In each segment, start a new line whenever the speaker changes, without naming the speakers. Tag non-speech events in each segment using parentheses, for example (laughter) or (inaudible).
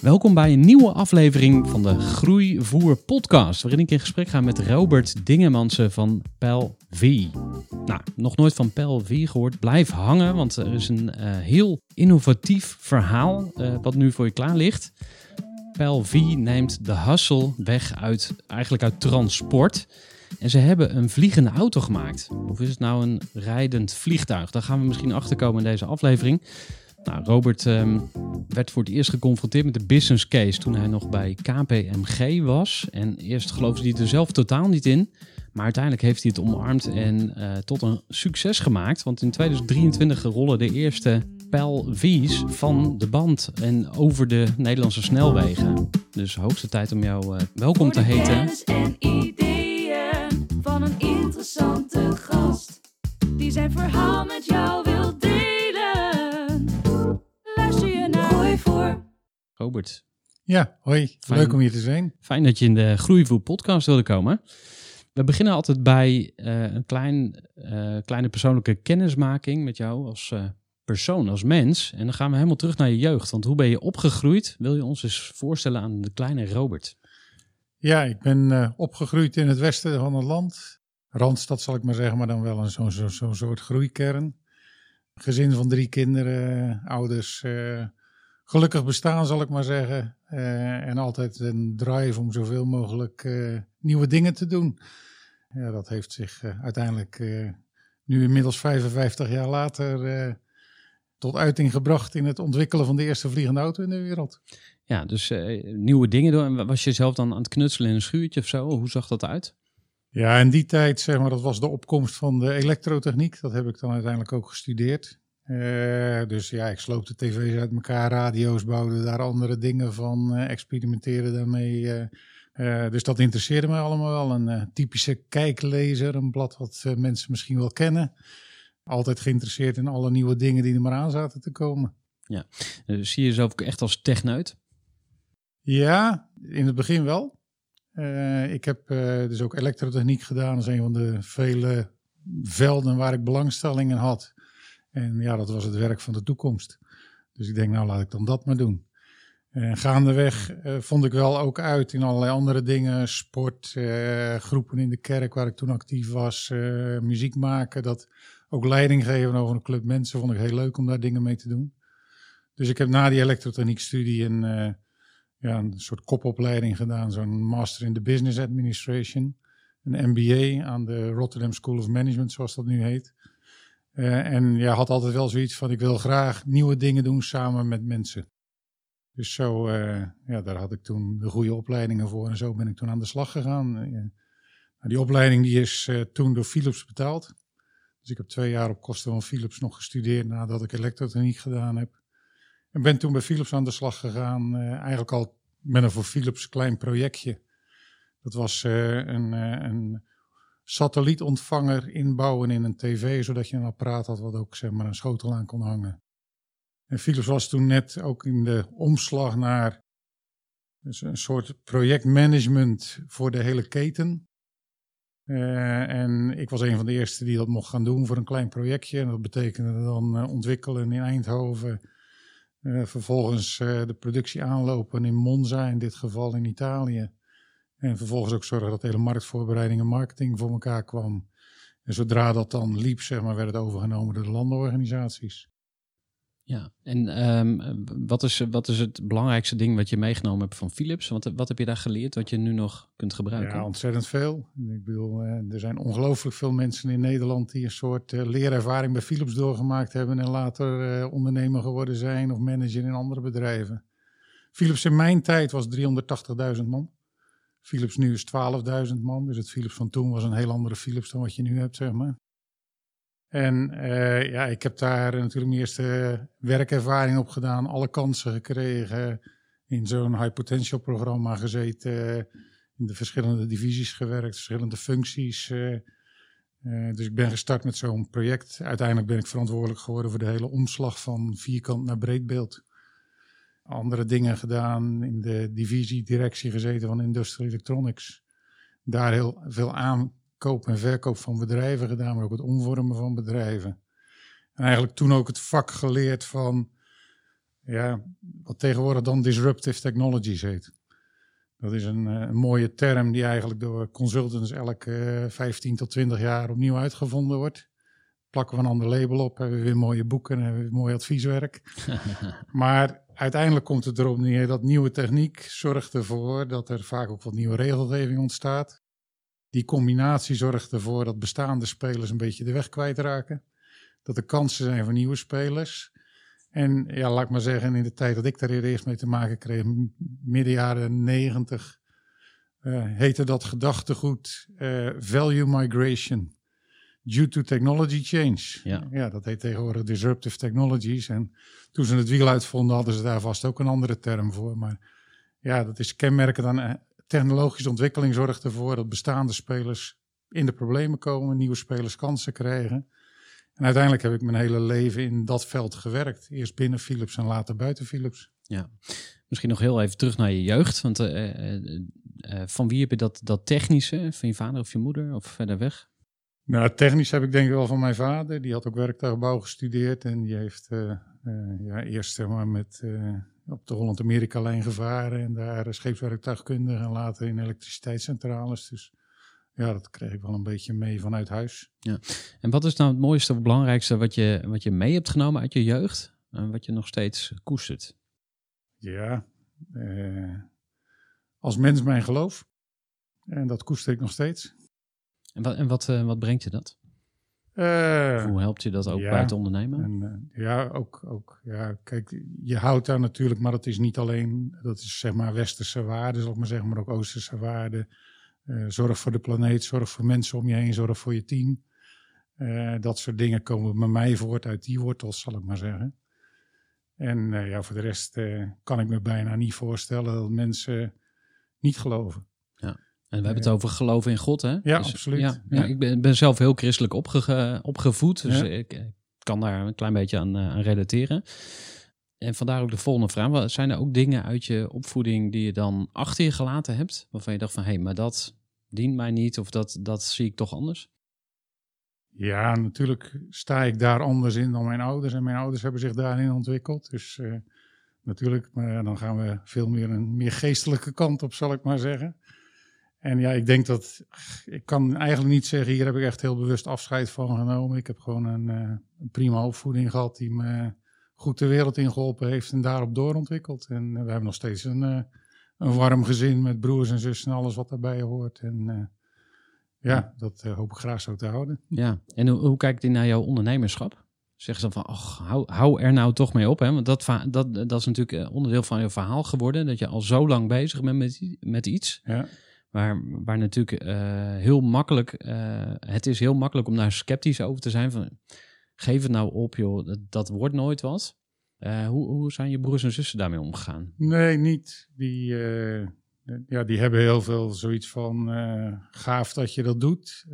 Welkom bij een nieuwe aflevering van de Groeivoer podcast, waarin ik in gesprek ga met Robert Dingemansen van Pel V. Nou, nog nooit van Pel V gehoord. Blijf hangen, want er is een eh, heel innovatief verhaal eh, wat nu voor je klaar ligt. Pel V neemt de hustle weg uit, eigenlijk uit transport. En ze hebben een vliegende auto gemaakt. Of is het nou een rijdend vliegtuig? Daar gaan we misschien achter komen in deze aflevering. Nou, Robert ehm, werd voor het eerst geconfronteerd met de business case toen hij nog bij KPMG was. En eerst geloofde hij er zelf totaal niet in. Maar uiteindelijk heeft hij het omarmd en eh, tot een succes gemaakt. Want in 2023 rollen de eerste Pel V's van de band en over de Nederlandse snelwegen. Dus hoogste tijd om jou eh, welkom te heten.
en ideeën van een interessante gast. Die zijn verhaal met jou
Robert,
Ja, hoi.
Fijn.
Leuk om hier te zijn.
Fijn dat je in de Groeivoer podcast wilde komen. We beginnen altijd bij eh, een klein, eh, kleine persoonlijke kennismaking met jou als eh, persoon, als mens. En dan gaan we helemaal terug naar je jeugd. Want hoe ben je opgegroeid? Wil je ons eens voorstellen aan de kleine Robert?
Ja, ik ben eh, opgegroeid in het westen van het land. Randstad zal ik maar zeggen, maar dan wel een zo'n zo, zo'n soort groeikern. Gezin van drie kinderen, eh, ouders. Gelukkig bestaan zal ik maar zeggen. Eh, en altijd een drive om zoveel mogelijk eh, nieuwe dingen te doen. Ja, dat heeft zich eh, uiteindelijk nu inmiddels 55 jaar later tot uiting gebracht in het ontwikkelen van de eerste vliegende auto in de wereld.
Ja, dus nieuwe dingen doen. En was je zelf dan aan het knutselen in een schuurtje of zo? Hoe zag dat uit?
Ja, in die tijd, zeg maar, dat was de opkomst van de elektrotechniek. Dat heb ik dan uiteindelijk ook gestudeerd. Eh, dus ja, ik sloopte tv's uit elkaar, radio's, bouwde daar andere dingen van, eh, experimenteerde daarmee. eh. Dus dat interesseerde me allemaal wel. Een typische kijklezer, een blad wat mensen misschien wel kennen. Altijd geïnteresseerd in alle nieuwe dingen die er maar aan zaten te komen.
Eh, zie je jezelf ook echt als techneut?
Ja, in het begin wel. Ik heb dus ook elektrotechniek gedaan. Dat is een van de vele velden waar ik belangstelling in had. En ja, dat was het werk van de toekomst. Dus ik denk, nou laat ik dan dat maar doen. En gaandeweg eh, vond ik wel ook uit in allerlei andere dingen. Sport, eh, groepen in de kerk waar ik toen actief was. eh, muziek maken. Dat ook leiding geven over een club mensen vond ik heel leuk om daar dingen mee te doen. Dus ik heb na die elektrotechniekstudie een, ja, een soort kopopleiding gedaan. Zo'n Master in the Business Administration. Een MBA aan de Rotterdam School of Management, zoals dat nu heet. Eh, en ja, had altijd wel zoiets van: ik wil graag nieuwe dingen doen samen met mensen. Dus zo, eh, ja, daar had ik toen de goede opleidingen voor. En zo ben ik toen aan de slag gegaan. Eh, nou, die opleiding die is toen door Philips betaald. Dus ik heb twee jaar op kosten van Philips nog gestudeerd nadat ik elektrotechniek gedaan heb. En ben toen bij Philips aan de slag gegaan. eigenlijk al met een voor Philips klein projectje. Dat was een, een satellietontvanger inbouwen in een tv, zodat je een apparaat had wat ook zeg maar, een schotel aan kon hangen. En Philips was toen net ook in de omslag naar dus een soort projectmanagement voor de hele keten. Eh, en ik was een van de eerste die dat mocht gaan doen voor een klein projectje. En dat betekende dan eh, ontwikkelen in Eindhoven. Eh, vervolgens de productie aanlopen in Monza, in dit geval in Italië. En vervolgens ook zorgen dat de hele marktvoorbereiding en marketing voor elkaar kwam. En zodra dat dan liep, zeg maar, werd het overgenomen door de landenorganisaties.
Ja, en ehm, wat, is, wat is het belangrijkste ding wat je meegenomen hebt van Philips? Wat, wat heb je daar geleerd wat je nu nog kunt gebruiken?
Ja, ontzettend veel. Ik bedoel, eh, er zijn ongelooflijk veel mensen in Nederland die een soort eh, leerervaring bij Philips doorgemaakt hebben en later eh, ondernemer geworden zijn of manager in andere bedrijven. Philips in mijn tijd was 380.000 man. Philips nu is 12.000 man. Dus het Philips van toen was een heel andere Philips dan wat je nu hebt, zeg maar. En eh, ja, ik heb daar natuurlijk mijn eerste werkervaring op gedaan, alle kansen gekregen, in zo'n high potential programma gezeten, in de verschillende divisies gewerkt, verschillende functies. eh. Eh, dus ik ben gestart met zo'n project. Uiteindelijk ben ik verantwoordelijk geworden voor de hele omslag van vierkant naar breedbeeld. Andere dingen gedaan, in de divisie directie gezeten van Industrial Electronics. Daar heel veel aankoop en verkoop van bedrijven gedaan, maar ook het omvormen van bedrijven. En eigenlijk toen ook het vak geleerd van, ja, wat tegenwoordig dan disruptive technologies heet. Dat is een, eh, een mooie term die eigenlijk door consultants elke eh, 15 tot 20 jaar opnieuw uitgevonden wordt. Plakken we een ander label op, hebben we weer mooie boeken en hebben we weer mooi advieswerk. (laughs) Maar uiteindelijk komt het erop neer dat nieuwe techniek zorgt ervoor dat er vaak ook wat nieuwe regelgeving ontstaat. Die combinatie zorgt ervoor dat bestaande spelers een beetje de weg kwijtraken. Dat er kansen zijn voor nieuwe spelers. En ja, laat ik maar zeggen, in de tijd dat ik daar eerst mee te maken kreeg, midden jaren negentig, eh, heette dat gedachtegoed eh, value migration due to technology change.
Ja.
ja, dat heet tegenwoordig disruptive technologies. En toen ze het wiel uitvonden, hadden ze daar vast ook een andere term voor. Maar ja, dat is kenmerkend aan eh, technologische ontwikkeling zorgt ervoor dat bestaande spelers in de problemen komen, nieuwe spelers kansen krijgen. En uiteindelijk heb ik mijn hele leven in dat veld gewerkt. Eerst binnen Philips en later buiten Philips.
Misschien nog heel even terug naar je jeugd. Want eh, eh, van wie heb je dat, dat technische? Van je vader of je moeder of verder weg?
Nou, technisch heb ik denk ik wel van mijn vader. Die had ook werktuigbouw gestudeerd. En die heeft eh, eh, ja, eerst zeg maar, met, eh, op de Holland-Amerika-lijn gevaren. En daar scheepswerktuigkundige en later in elektriciteitscentrales. Dus ja, dat kreeg ik wel een beetje mee vanuit huis.
En wat is nou het mooiste of belangrijkste wat je, wat je mee hebt genomen uit je jeugd? En wat je nog steeds koestert?
Ja, als mens mijn geloof. En dat koester ik nog steeds.
En wat, en wat, eh, wat brengt je dat?
Eh,
Hoe helpt je dat ook
ja.
bij het ondernemen?
En, eh, ja, ook, ook. Ja, kijk, je houdt daar natuurlijk, maar dat is niet alleen, dat is zeg maar westerse waarden, zal ik maar zeggen, maar ook oosterse waarden. Zorg voor de planeet, zorg voor mensen om je heen, zorg voor je team. Dat soort dingen komen bij mij voort uit die wortels, zal ik maar zeggen. En ja, voor de rest kan ik me bijna niet voorstellen dat mensen niet geloven.
En we hebben het over geloven in God, hè?
Ja, absoluut.
Ja, ja.
Ja.
ik ben, ben zelf heel christelijk opge, opgevoed, dus ik kan daar een klein beetje aan, eh, aan relateren. En vandaar ook de volgende vraag. Zijn er ook dingen uit je opvoeding die je dan achter je gelaten hebt, waarvan je dacht van, hé, hey, maar dat dient mij niet of dat, dat zie ik toch anders?
Ja, natuurlijk sta ik daar anders in dan mijn ouders. En mijn ouders hebben zich daarin ontwikkeld. Dus eh, natuurlijk, maar dan gaan we veel meer een meer geestelijke kant op, zal ik maar zeggen. En ja, ik denk dat, ik kan eigenlijk niet zeggen, hier heb ik echt heel bewust afscheid van genomen. Ik heb gewoon een, eh, een prima opvoeding gehad die me goed de wereld ingeholpen heeft en daarop doorontwikkeld. En eh, we hebben nog steeds een, eh, een warm gezin met broers en zussen en alles wat daarbij hoort. En ja, dat hoop ik graag zo te houden.
Ja, en hoe, hoe kijkt hij naar jouw ondernemerschap? Zeggen ze dan van, ach, hou, hou er nou toch mee op, hè? Want dat, dat, dat is natuurlijk onderdeel van je verhaal geworden, dat je al zo lang bezig bent met, met iets.
Ja.
Waar, waar natuurlijk eh, heel makkelijk, eh, het is heel makkelijk om daar sceptisch over te zijn. Van, geef het nou op, joh, dat, wordt nooit wat. Eh, hoe, hoe zijn je broers en zussen daarmee omgegaan?
Nee, niet. Die, ja, die hebben heel veel zoiets van gaaf dat je dat doet.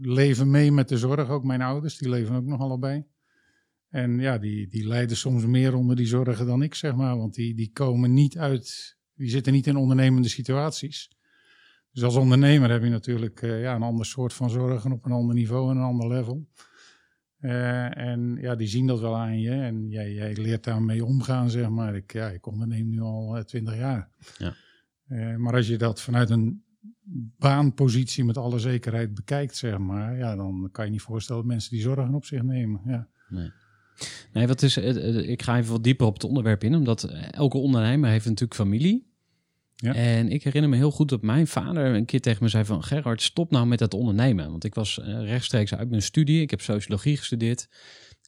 Leven mee met de zorg, ook mijn ouders, die leven ook nog allebei. En ja, die, die lijden soms meer onder die zorgen dan ik, zeg maar. Want die, die komen niet uit, die zitten niet in ondernemende situaties. Dus als ondernemer heb je natuurlijk eh, ja, een ander soort van zorgen op een ander niveau en een ander level. Eh, en ja, die zien dat wel aan je en jij, jij leert daarmee omgaan, zeg maar. Ik, ja, ik onderneem nu al twintig jaar.
Ja.
Eh, maar als je dat vanuit een baanpositie met alle zekerheid bekijkt, zeg maar, ja, dan kan je niet voorstellen dat mensen die zorgen op zich nemen. Ja.
Nee. Nee, wat is, eh, eh, ik ga even wat dieper op het onderwerp in, omdat elke ondernemer heeft natuurlijk familie.
Ja.
En ik herinner me heel goed dat mijn vader een keer tegen me zei van... Gerard, stop nou met dat ondernemen. Want ik was eh, rechtstreeks uit mijn studie. Ik heb sociologie gestudeerd.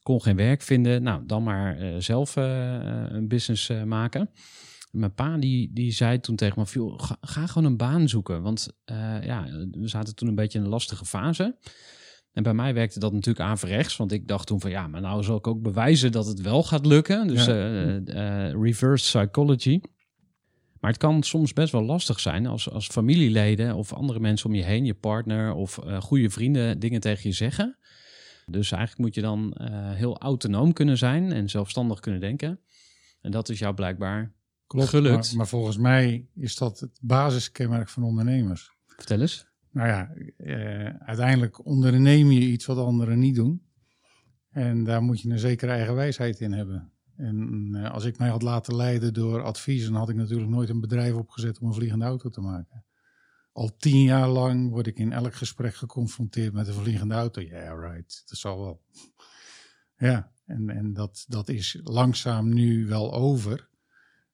Kon geen werk vinden. Nou, dan maar eh, zelf eh, een business maken. Mijn pa die, die zei toen tegen me... "Joh, Ga, ga gewoon een baan zoeken. Want ja, we zaten toen een beetje in een lastige fase. En bij mij werkte dat natuurlijk averechts. Want ik dacht toen van... Ja, maar nou zal ik ook bewijzen dat het wel gaat lukken. Dus
Ja.
reverse psychology. Maar het kan soms best wel lastig zijn als, als familieleden of andere mensen om je heen, je partner of eh, goede vrienden dingen tegen je zeggen. Dus eigenlijk moet je dan eh, heel autonoom kunnen zijn en zelfstandig kunnen denken. En dat is jou blijkbaar
Klopt,
gelukt.
Maar, maar volgens mij is dat het basiskenmerk van ondernemers.
Vertel eens.
Nou ja, eh, uiteindelijk onderneem je iets wat anderen niet doen. En daar moet je een zekere eigen wijsheid in hebben. En eh, als ik mij had laten leiden door adviezen, had ik natuurlijk nooit een bedrijf opgezet om een vliegende auto te maken. Al tien jaar lang word ik in elk gesprek geconfronteerd met een vliegende auto. Ja, yeah, right, dat zal wel. (laughs) Ja, en, en dat, dat is langzaam nu wel over.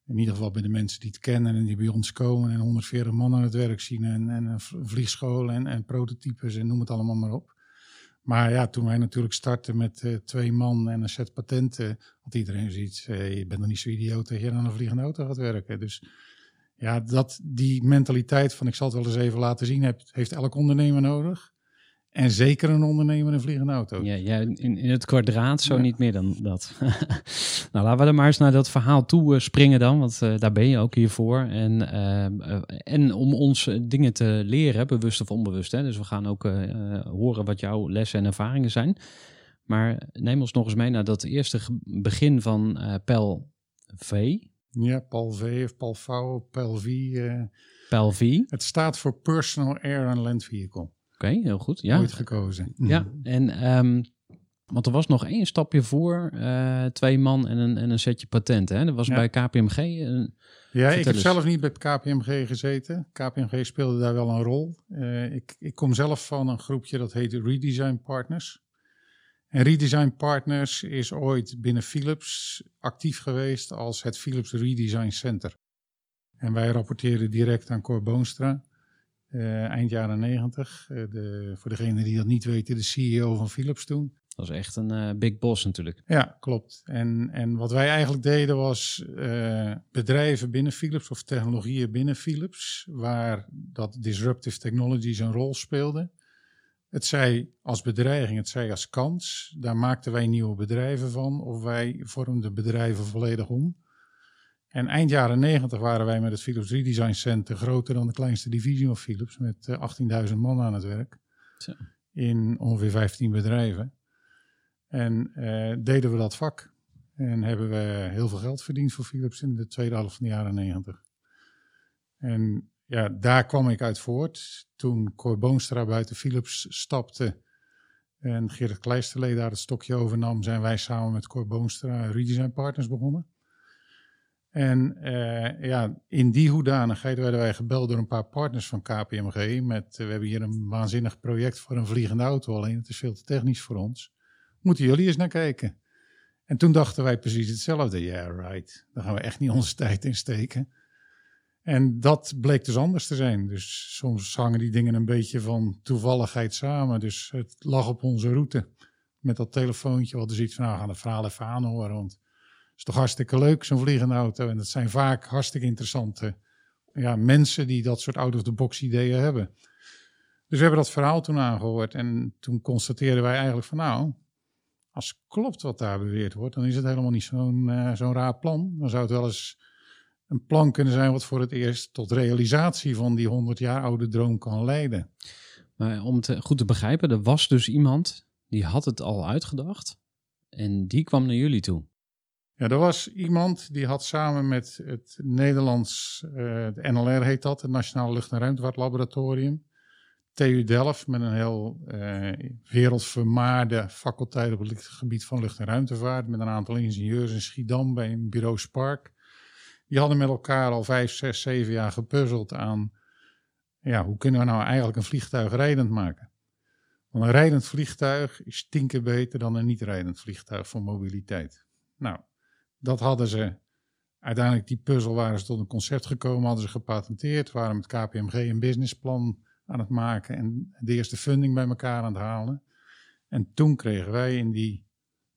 In ieder geval bij de mensen die het kennen en die bij ons komen en 140 man aan het werk zien en, en een v- vliegschool en, en prototypes en noem het allemaal maar op. Maar ja, toen wij natuurlijk startten met eh, twee man en een set patenten, had iedereen zoiets, eh, je bent nog niet zo idioot dat je aan een vliegende auto gaat werken. Dus ja, dat, die mentaliteit van ik zal het wel eens even laten zien, heeft, heeft elk ondernemer nodig. En zeker een ondernemer een vliegende auto.
Ja, ja, in, in het kwadraat zo
Ja.
niet meer dan dat. (laughs) nou, laten we er maar eens naar dat verhaal toe eh, springen dan, want eh, daar ben je ook hiervoor. En, eh, en om ons dingen te leren, bewust of onbewust. Hè? Dus we gaan ook horen wat jouw lessen en ervaringen zijn. Maar neem ons nog eens mee naar dat eerste begin van Pel V.
Ja, Paul V of Paul V Paul V.
Pel V.
Het staat voor Personal Air and Land Vehicle.
Heel goed. Ja,
Ooit gekozen.
Ja, en ehm, want er was nog één stapje voor, eh, twee man en een, en een setje patenten. Hè? Dat was
Ja.
bij KPMG. een-
Ja, ik heb
eens.
zelf niet bij KPMG gezeten. KPMG speelde daar wel een rol. Eh, ik, ik kom zelf van een groepje dat heet Redesign Partners. En Redesign Partners is ooit binnen Philips actief geweest als het Philips Redesign Center. En wij rapporteerden direct aan Cor Boonstra, eh, eind jaren negentig. Eh, de, voor degenen die dat niet weten, de CEO van Philips toen.
Dat was echt een eh, big boss natuurlijk.
Ja, klopt. En, en wat wij eigenlijk deden was eh, bedrijven binnen Philips of technologieën binnen Philips, waar dat disruptive technologies een rol speelde. Het zij als bedreiging, het zij als kans. Daar maakten wij nieuwe bedrijven van of wij vormden bedrijven volledig om. En eind jaren negentig waren wij met het Philips Redesign Center groter dan de kleinste divisie van Philips, met eh, 18.000 man aan het werk.
Zo.
In ongeveer 15 bedrijven. En eh, deden we dat vak. En hebben we heel veel geld verdiend voor Philips in de tweede helft van de jaren negentig. En ja, daar kwam ik uit voort. Toen Cor Boonstra buiten Philips stapte en Gerrit Kleisterlee daar het stokje overnam, zijn wij samen met Cor Boonstra Redesign Partners begonnen. En eh, ja, in die hoedanigheid werden wij gebeld door een paar partners van KPMG. Met, eh, we hebben hier een waanzinnig project voor een vliegende auto, alleen het is veel te technisch voor ons. Moeten jullie eens naar kijken? En toen dachten wij precies hetzelfde. Ja, yeah, right. Daar gaan we echt niet onze (laughs) tijd in steken. En dat bleek dus anders te zijn. Dus soms hangen die dingen een beetje van toevalligheid samen. Dus het lag op onze route. Met dat telefoontje, we hadden zoiets van, nou, we gaan het verhaal even aanhoren. Want is toch hartstikke leuk, zo'n vliegende auto. En dat zijn vaak hartstikke interessante ja, mensen die dat soort out-of-the-box ideeën hebben. Dus we hebben dat verhaal toen aangehoord. En toen constateerden wij eigenlijk van, nou, als klopt wat daar beweerd wordt, dan is het helemaal niet zo'n uh, zo'n raar plan. Dan zou het wel eens een plan kunnen zijn wat voor het eerst tot realisatie van die 100 jaar oude droom kan leiden.
Maar om het goed te begrijpen, er was dus iemand die had het al uitgedacht en die kwam naar jullie toe.
Ja, er was iemand die had samen met het Nederlands, uh, het NLR heet dat, het Nationaal Lucht- en Ruimtevaartlaboratorium, TU Delft, met een heel uh, wereldvermaarde faculteit op het gebied van lucht- en ruimtevaart, met een aantal ingenieurs in Schiedam bij een bureau Spark. Die hadden met elkaar al vijf, zes, zeven jaar gepuzzeld aan, ja, hoe kunnen we nou eigenlijk een vliegtuig rijdend maken? Want een rijdend vliegtuig is tien keer beter dan een niet-rijdend vliegtuig voor mobiliteit. Nou, dat hadden ze. Uiteindelijk, die puzzel waren ze tot een concept gekomen, hadden ze gepatenteerd, waren met KPMG een businessplan aan het maken en de eerste funding bij elkaar aan het halen. En toen kregen wij in die,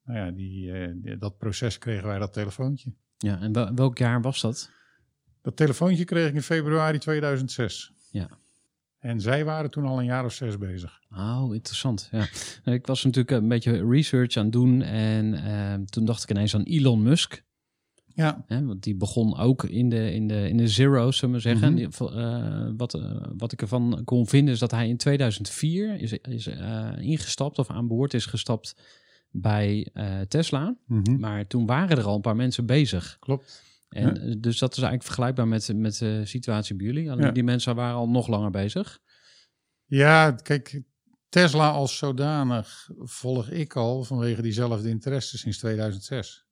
nou ja, die, uh, dat proces kregen wij dat telefoontje.
Ja, en welk jaar was dat?
Dat telefoontje kreeg ik in februari 2006.
Ja.
En zij waren toen al een jaar of zes bezig.
Oh, interessant. Ja. Ik was natuurlijk een beetje research aan het doen en uh, toen dacht ik ineens aan Elon Musk.
Ja.
Hè, want die begon ook in de, in de, in de zero, zullen we zeggen. Uh, wat, uh, wat ik ervan kon vinden is dat hij in 2004 is, is uh, ingestapt of aan boord is gestapt bij Tesla.
Mhm.
Maar toen waren er al een paar mensen bezig.
Klopt.
En ja. dus dat is eigenlijk vergelijkbaar met, met de situatie bij jullie. Alleen
Ja.
die mensen waren al nog langer bezig.
Ja, kijk, Tesla als zodanig volg ik al vanwege diezelfde interesse sinds 2006.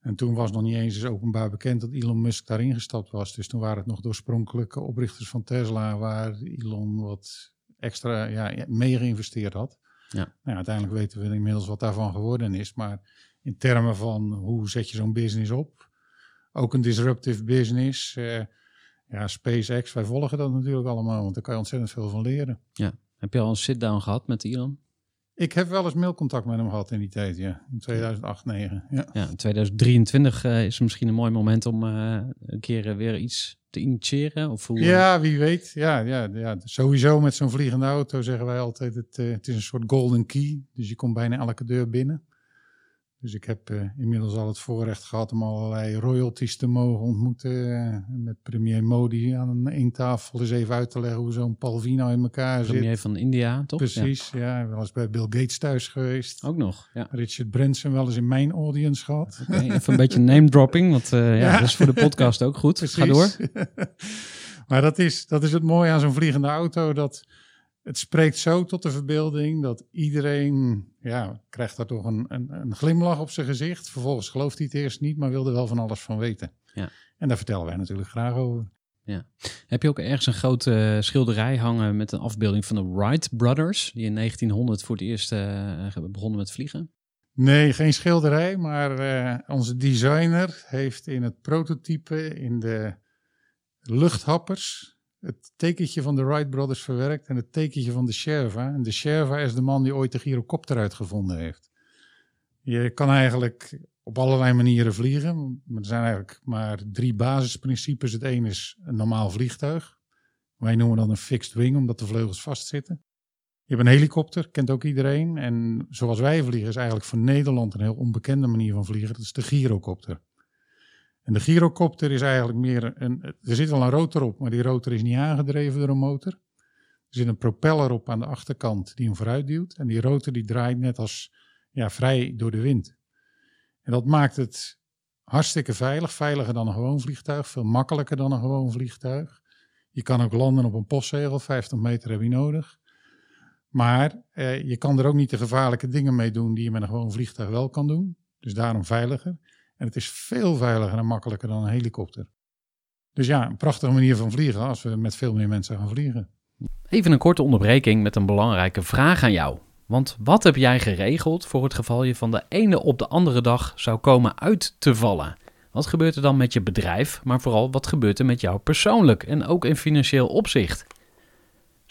En toen was nog niet eens eens openbaar bekend dat Elon Musk daarin gestapt was. Dus toen waren het nog de oorspronkelijke oprichters van Tesla waar Elon wat extra ja, mee geïnvesteerd had.
Ja.
Nou, uiteindelijk weten we inmiddels wat daarvan geworden is. Maar in termen van hoe zet je zo'n business op, ook een disruptive business. Uh, ja, SpaceX, wij volgen dat natuurlijk allemaal, want daar kan je ontzettend veel van leren.
Ja. Heb je al een sit-down gehad met Elon?
Ik heb wel eens mailcontact met hem gehad in die tijd, ja. In 2008, 2009. Ja.
Ja, in 2023 uh, is misschien een mooi moment om uh, een keer uh, weer iets te initiëren. Of hoe,
ja, wie weet. Ja, ja, ja. Sowieso met zo'n vliegende auto zeggen wij altijd, het, het is een soort golden key. Dus je komt bijna elke deur binnen. Dus ik heb uh, inmiddels al het voorrecht gehad om allerlei royalties te mogen ontmoeten. Uh, met premier Modi aan een tafel eens even uit te leggen hoe zo'n Palvino in elkaar
premier
zit.
Premier van India, toch?
Precies, ja. ja. Wel eens bij Bill Gates thuis geweest.
Ook nog, ja.
Richard Branson wel eens in mijn audience gehad.
Okay, even een beetje name dropping, want uh, ja, (laughs) ja, dat is voor de podcast ook goed.
Precies.
Ga door. (laughs)
maar dat is, dat is het mooie aan zo'n vliegende auto, dat het spreekt zo tot de verbeelding dat iedereen ja, krijgt daar toch een, een, een glimlach op zijn gezicht. Vervolgens gelooft hij het eerst niet, maar wil er wel van alles van weten.
Ja.
En daar vertellen wij natuurlijk graag over.
Ja. Heb je ook ergens een grote schilderij hangen met een afbeelding van de Wright Brothers, die in 1900 voor het eerst uh, begonnen met vliegen?
Nee, geen schilderij, maar uh, onze designer heeft in het prototype in de luchthappers het tekentje van de Wright Brothers verwerkt en het tekentje van de Sherva. En de Sherva is de man die ooit de gyrocopter uitgevonden heeft. Je kan eigenlijk op allerlei manieren vliegen. Maar er zijn eigenlijk maar drie basisprincipes. Het een is een normaal vliegtuig. Wij noemen dat een fixed wing, omdat de vleugels vastzitten. Je hebt een helikopter, kent ook iedereen. En zoals wij vliegen is eigenlijk voor Nederland een heel onbekende manier van vliegen. Dat is de gyrocopter. En de gyrocopter is eigenlijk meer een. Er zit wel een rotor op, maar die rotor is niet aangedreven door een motor. Er zit een propeller op aan de achterkant die hem vooruit duwt. En die rotor die draait net als ja, vrij door de wind. En dat maakt het hartstikke veilig. Veiliger dan een gewoon vliegtuig. Veel makkelijker dan een gewoon vliegtuig. Je kan ook landen op een postzegel. 50 meter heb je nodig. Maar eh, je kan er ook niet de gevaarlijke dingen mee doen die je met een gewoon vliegtuig wel kan doen. Dus daarom veiliger. En het is veel veiliger en makkelijker dan een helikopter. Dus ja, een prachtige manier van vliegen als we met veel meer mensen gaan vliegen.
Even een korte onderbreking met een belangrijke vraag aan jou. Want wat heb jij geregeld voor het geval je van de ene op de andere dag zou komen uit te vallen? Wat gebeurt er dan met je bedrijf, maar vooral wat gebeurt er met jou persoonlijk en ook in financieel opzicht?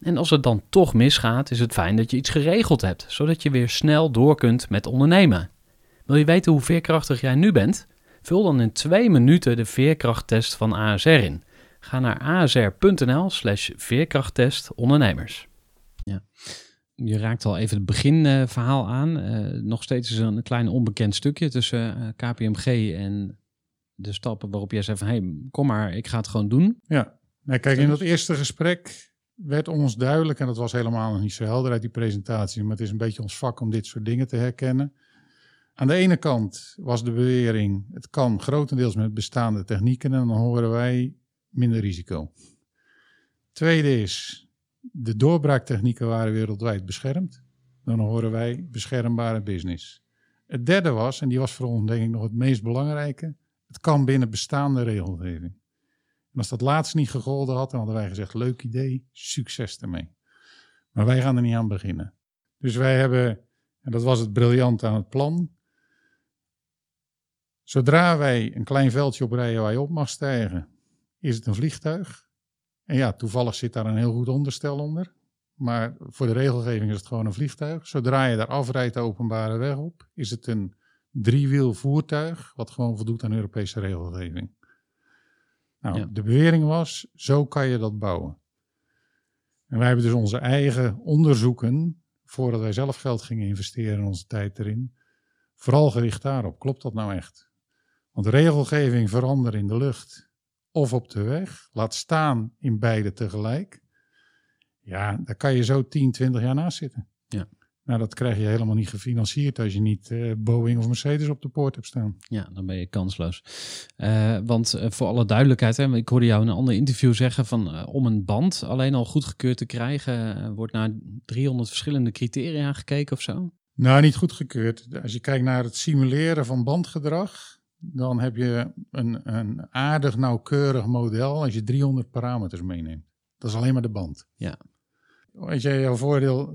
En als het dan toch misgaat, is het fijn dat je iets geregeld hebt, zodat je weer snel door kunt met ondernemen. Wil je weten hoe veerkrachtig jij nu bent? Vul dan in twee minuten de veerkrachttest van ASR in. Ga naar asr.nl slash veerkrachttest ondernemers. Ja. Je raakt al even het beginverhaal aan. Eh, nog steeds is er een klein onbekend stukje tussen eh, KPMG en de stappen waarop jij zei van... hey, kom maar, ik ga het gewoon doen.
Ja, nou, kijk, in dat eerste gesprek werd ons duidelijk, en dat was helemaal nog niet zo helder uit die presentatie, maar het is een beetje ons vak om dit soort dingen te herkennen. Aan de ene kant was de bewering, het kan grotendeels met bestaande technieken en dan horen wij minder risico. Tweede is, de doorbraaktechnieken waren wereldwijd beschermd. Dan horen wij beschermbare business. Het derde was, en die was voor ons denk ik nog het meest belangrijke, het kan binnen bestaande regelgeving. Als dat laatst niet gegolden had, dan hadden wij gezegd, leuk idee, succes ermee. Maar wij gaan er niet aan beginnen. Dus wij hebben, en dat was het briljant aan het plan, zodra wij een klein veldje oprijden waar je op mag stijgen, is het een vliegtuig. En ja, toevallig zit daar een heel goed onderstel onder. Maar voor de regelgeving is het gewoon een vliegtuig. Zodra je daar afrijdt de openbare weg op, is het een driewiel voertuig, wat gewoon voldoet aan Europese regelgeving. Nou,
Ja.
de bewering was, zo kan je dat bouwen. En wij hebben dus onze eigen onderzoeken, voordat wij zelf geld gingen investeren en onze tijd erin, vooral gericht daarop. Klopt dat nou echt? Want regelgeving veranderen in de lucht of op de weg, laat staan in beide tegelijk. Ja, daar kan je zo 10, 20 jaar naast zitten.
Ja.
Nou, dat krijg je helemaal niet gefinancierd als je niet eh, Boeing of Mercedes op de poort hebt staan.
Ja, dan ben je kansloos. Eh, want eh, voor alle duidelijkheid, hè, ik hoorde jou in een ander interview zeggen van om een band alleen al goedgekeurd te krijgen, wordt naar 300 verschillende criteria gekeken of zo.
Nou, niet goedgekeurd. Als je kijkt naar het simuleren van bandgedrag, dan heb je een, een aardig nauwkeurig model als je 300 parameters meeneemt. Dat is alleen maar de band.
Ja.
Als je jouw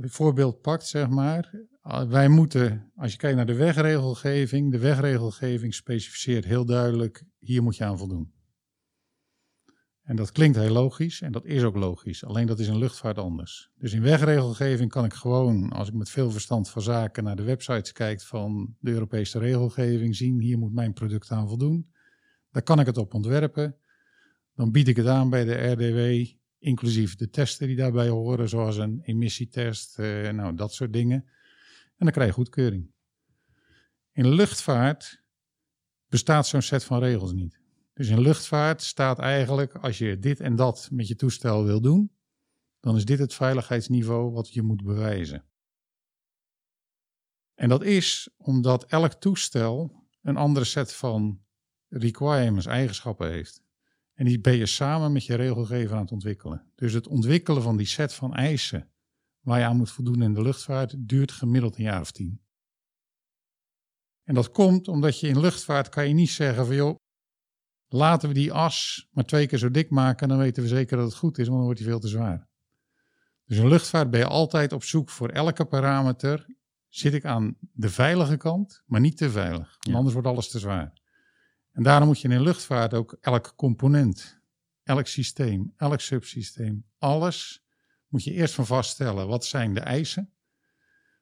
voorbeeld pakt, zeg maar. uh, Wij moeten, als je kijkt naar de wegregelgeving, de wegregelgeving specificeert heel duidelijk, hier moet je aan voldoen. En dat klinkt heel logisch en dat is ook logisch. Alleen dat is in luchtvaart anders. Dus in wegregelgeving kan ik gewoon, als ik met veel verstand van zaken naar de websites kijk van de Europese regelgeving, zien hier moet mijn product aan voldoen. Daar kan ik het op ontwerpen. Dan bied ik het aan bij de RDW, inclusief de testen die daarbij horen, zoals een emissietest, eh, nou dat soort dingen. En dan krijg je goedkeuring. In luchtvaart bestaat zo'n set van regels niet. Dus in luchtvaart staat eigenlijk, als je dit en dat met je toestel wil doen, dan is dit het veiligheidsniveau wat je moet bewijzen. En dat is omdat elk toestel een andere set van requirements, eigenschappen heeft. En die ben je samen met je regelgever aan het ontwikkelen. Dus het ontwikkelen van die set van eisen waar je aan moet voldoen in de luchtvaart duurt gemiddeld een jaar of tien. En dat komt omdat je in luchtvaart kan je niet zeggen van joh, laten we die as maar twee keer zo dik maken, dan weten we zeker dat het goed is, want dan wordt die veel te zwaar. Dus in luchtvaart ben je altijd op zoek voor elke parameter. Zit ik aan de veilige kant, maar niet te veilig. Want
Ja.
anders wordt alles te zwaar. En daarom moet je in luchtvaart ook elk component, elk systeem, elk subsysteem, alles moet je eerst van vaststellen. Wat zijn de eisen?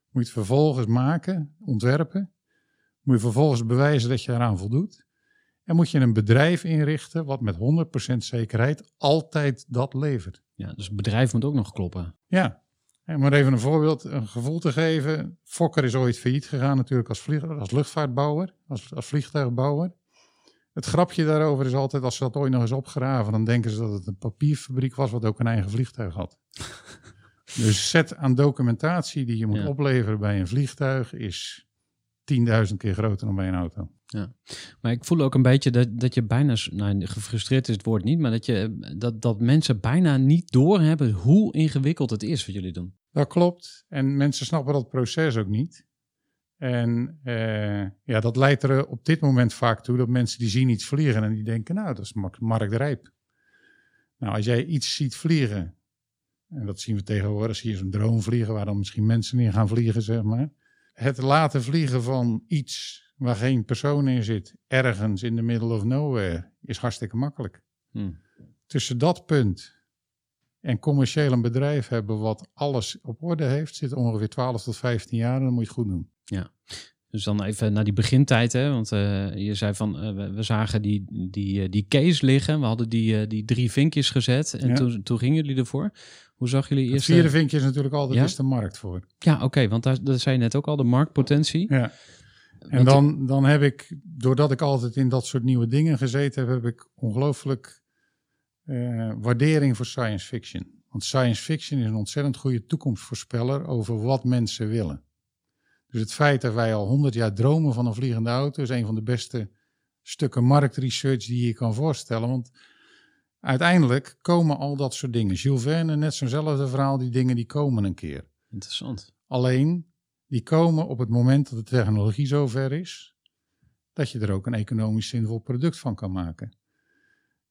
Moet je het vervolgens maken, ontwerpen. Moet je vervolgens bewijzen dat je eraan voldoet. En moet je een bedrijf inrichten wat met 100% zekerheid altijd dat levert.
Ja, dus het bedrijf moet ook nog kloppen.
Ja, en maar even een voorbeeld, een gevoel te geven. Fokker is ooit failliet gegaan natuurlijk als, vlieg, als luchtvaartbouwer, als, als vliegtuigbouwer. Het grapje daarover is altijd, als ze dat ooit nog eens opgraven, dan denken ze dat het een papierfabriek was wat ook een eigen vliegtuig had. (laughs) dus set aan documentatie die je moet
Ja.
opleveren bij een vliegtuig is 10.000 keer groter dan bij een auto.
Maar ik voel ook een beetje dat, dat je bijna, nou, gefrustreerd is het woord niet, maar dat, je, dat, dat mensen bijna niet doorhebben hoe ingewikkeld het is wat jullie doen.
Dat klopt. En mensen snappen dat proces ook niet. En eh, ja, dat leidt er op dit moment vaak toe dat mensen die zien iets vliegen en die denken, nou, dat is Mark, de Rijp. Nou, als jij iets ziet vliegen, en dat zien we tegenwoordig, zie je zo'n drone vliegen waar dan misschien mensen in gaan vliegen, zeg maar. Het laten vliegen van iets waar geen persoon in zit, ergens in the middle of nowhere, is hartstikke makkelijk.
Hm.
Tussen dat punt en commercieel een bedrijf hebben wat alles op orde heeft, zit ongeveer 12 tot 15 jaar en dan moet je het goed doen.
Dus dan even naar die begintijd, hè? want eh, je zei van, eh, we, we zagen die, die, eh, die case liggen. We hadden die, die drie vinkjes gezet en
Ja.
toen, toen gingen jullie ervoor. Hoe zag jullie
Het
eerst?
vierde vinkje is natuurlijk altijd
Ja?
is de markt voor.
Ja, oké, want daar, daar zei je net ook al, de marktpotentie.
Ja. En
Want-
dan, dan heb ik, doordat ik altijd in dat soort nieuwe dingen gezeten heb, heb ik ongelooflijk eh, waardering voor science fiction. Want science fiction is een ontzettend goede toekomstvoorspeller over wat mensen willen. Dus het feit dat wij al honderd jaar dromen van een vliegende auto is een van de beste stukken marktresearch die je kan voorstellen. Want uiteindelijk komen al dat soort dingen. Jules Verne, net zo'nzelfde verhaal, die dingen die komen een keer.
Interessant.
Alleen, die komen op het moment dat de technologie zover is, dat je er ook een economisch zinvol product van kan maken.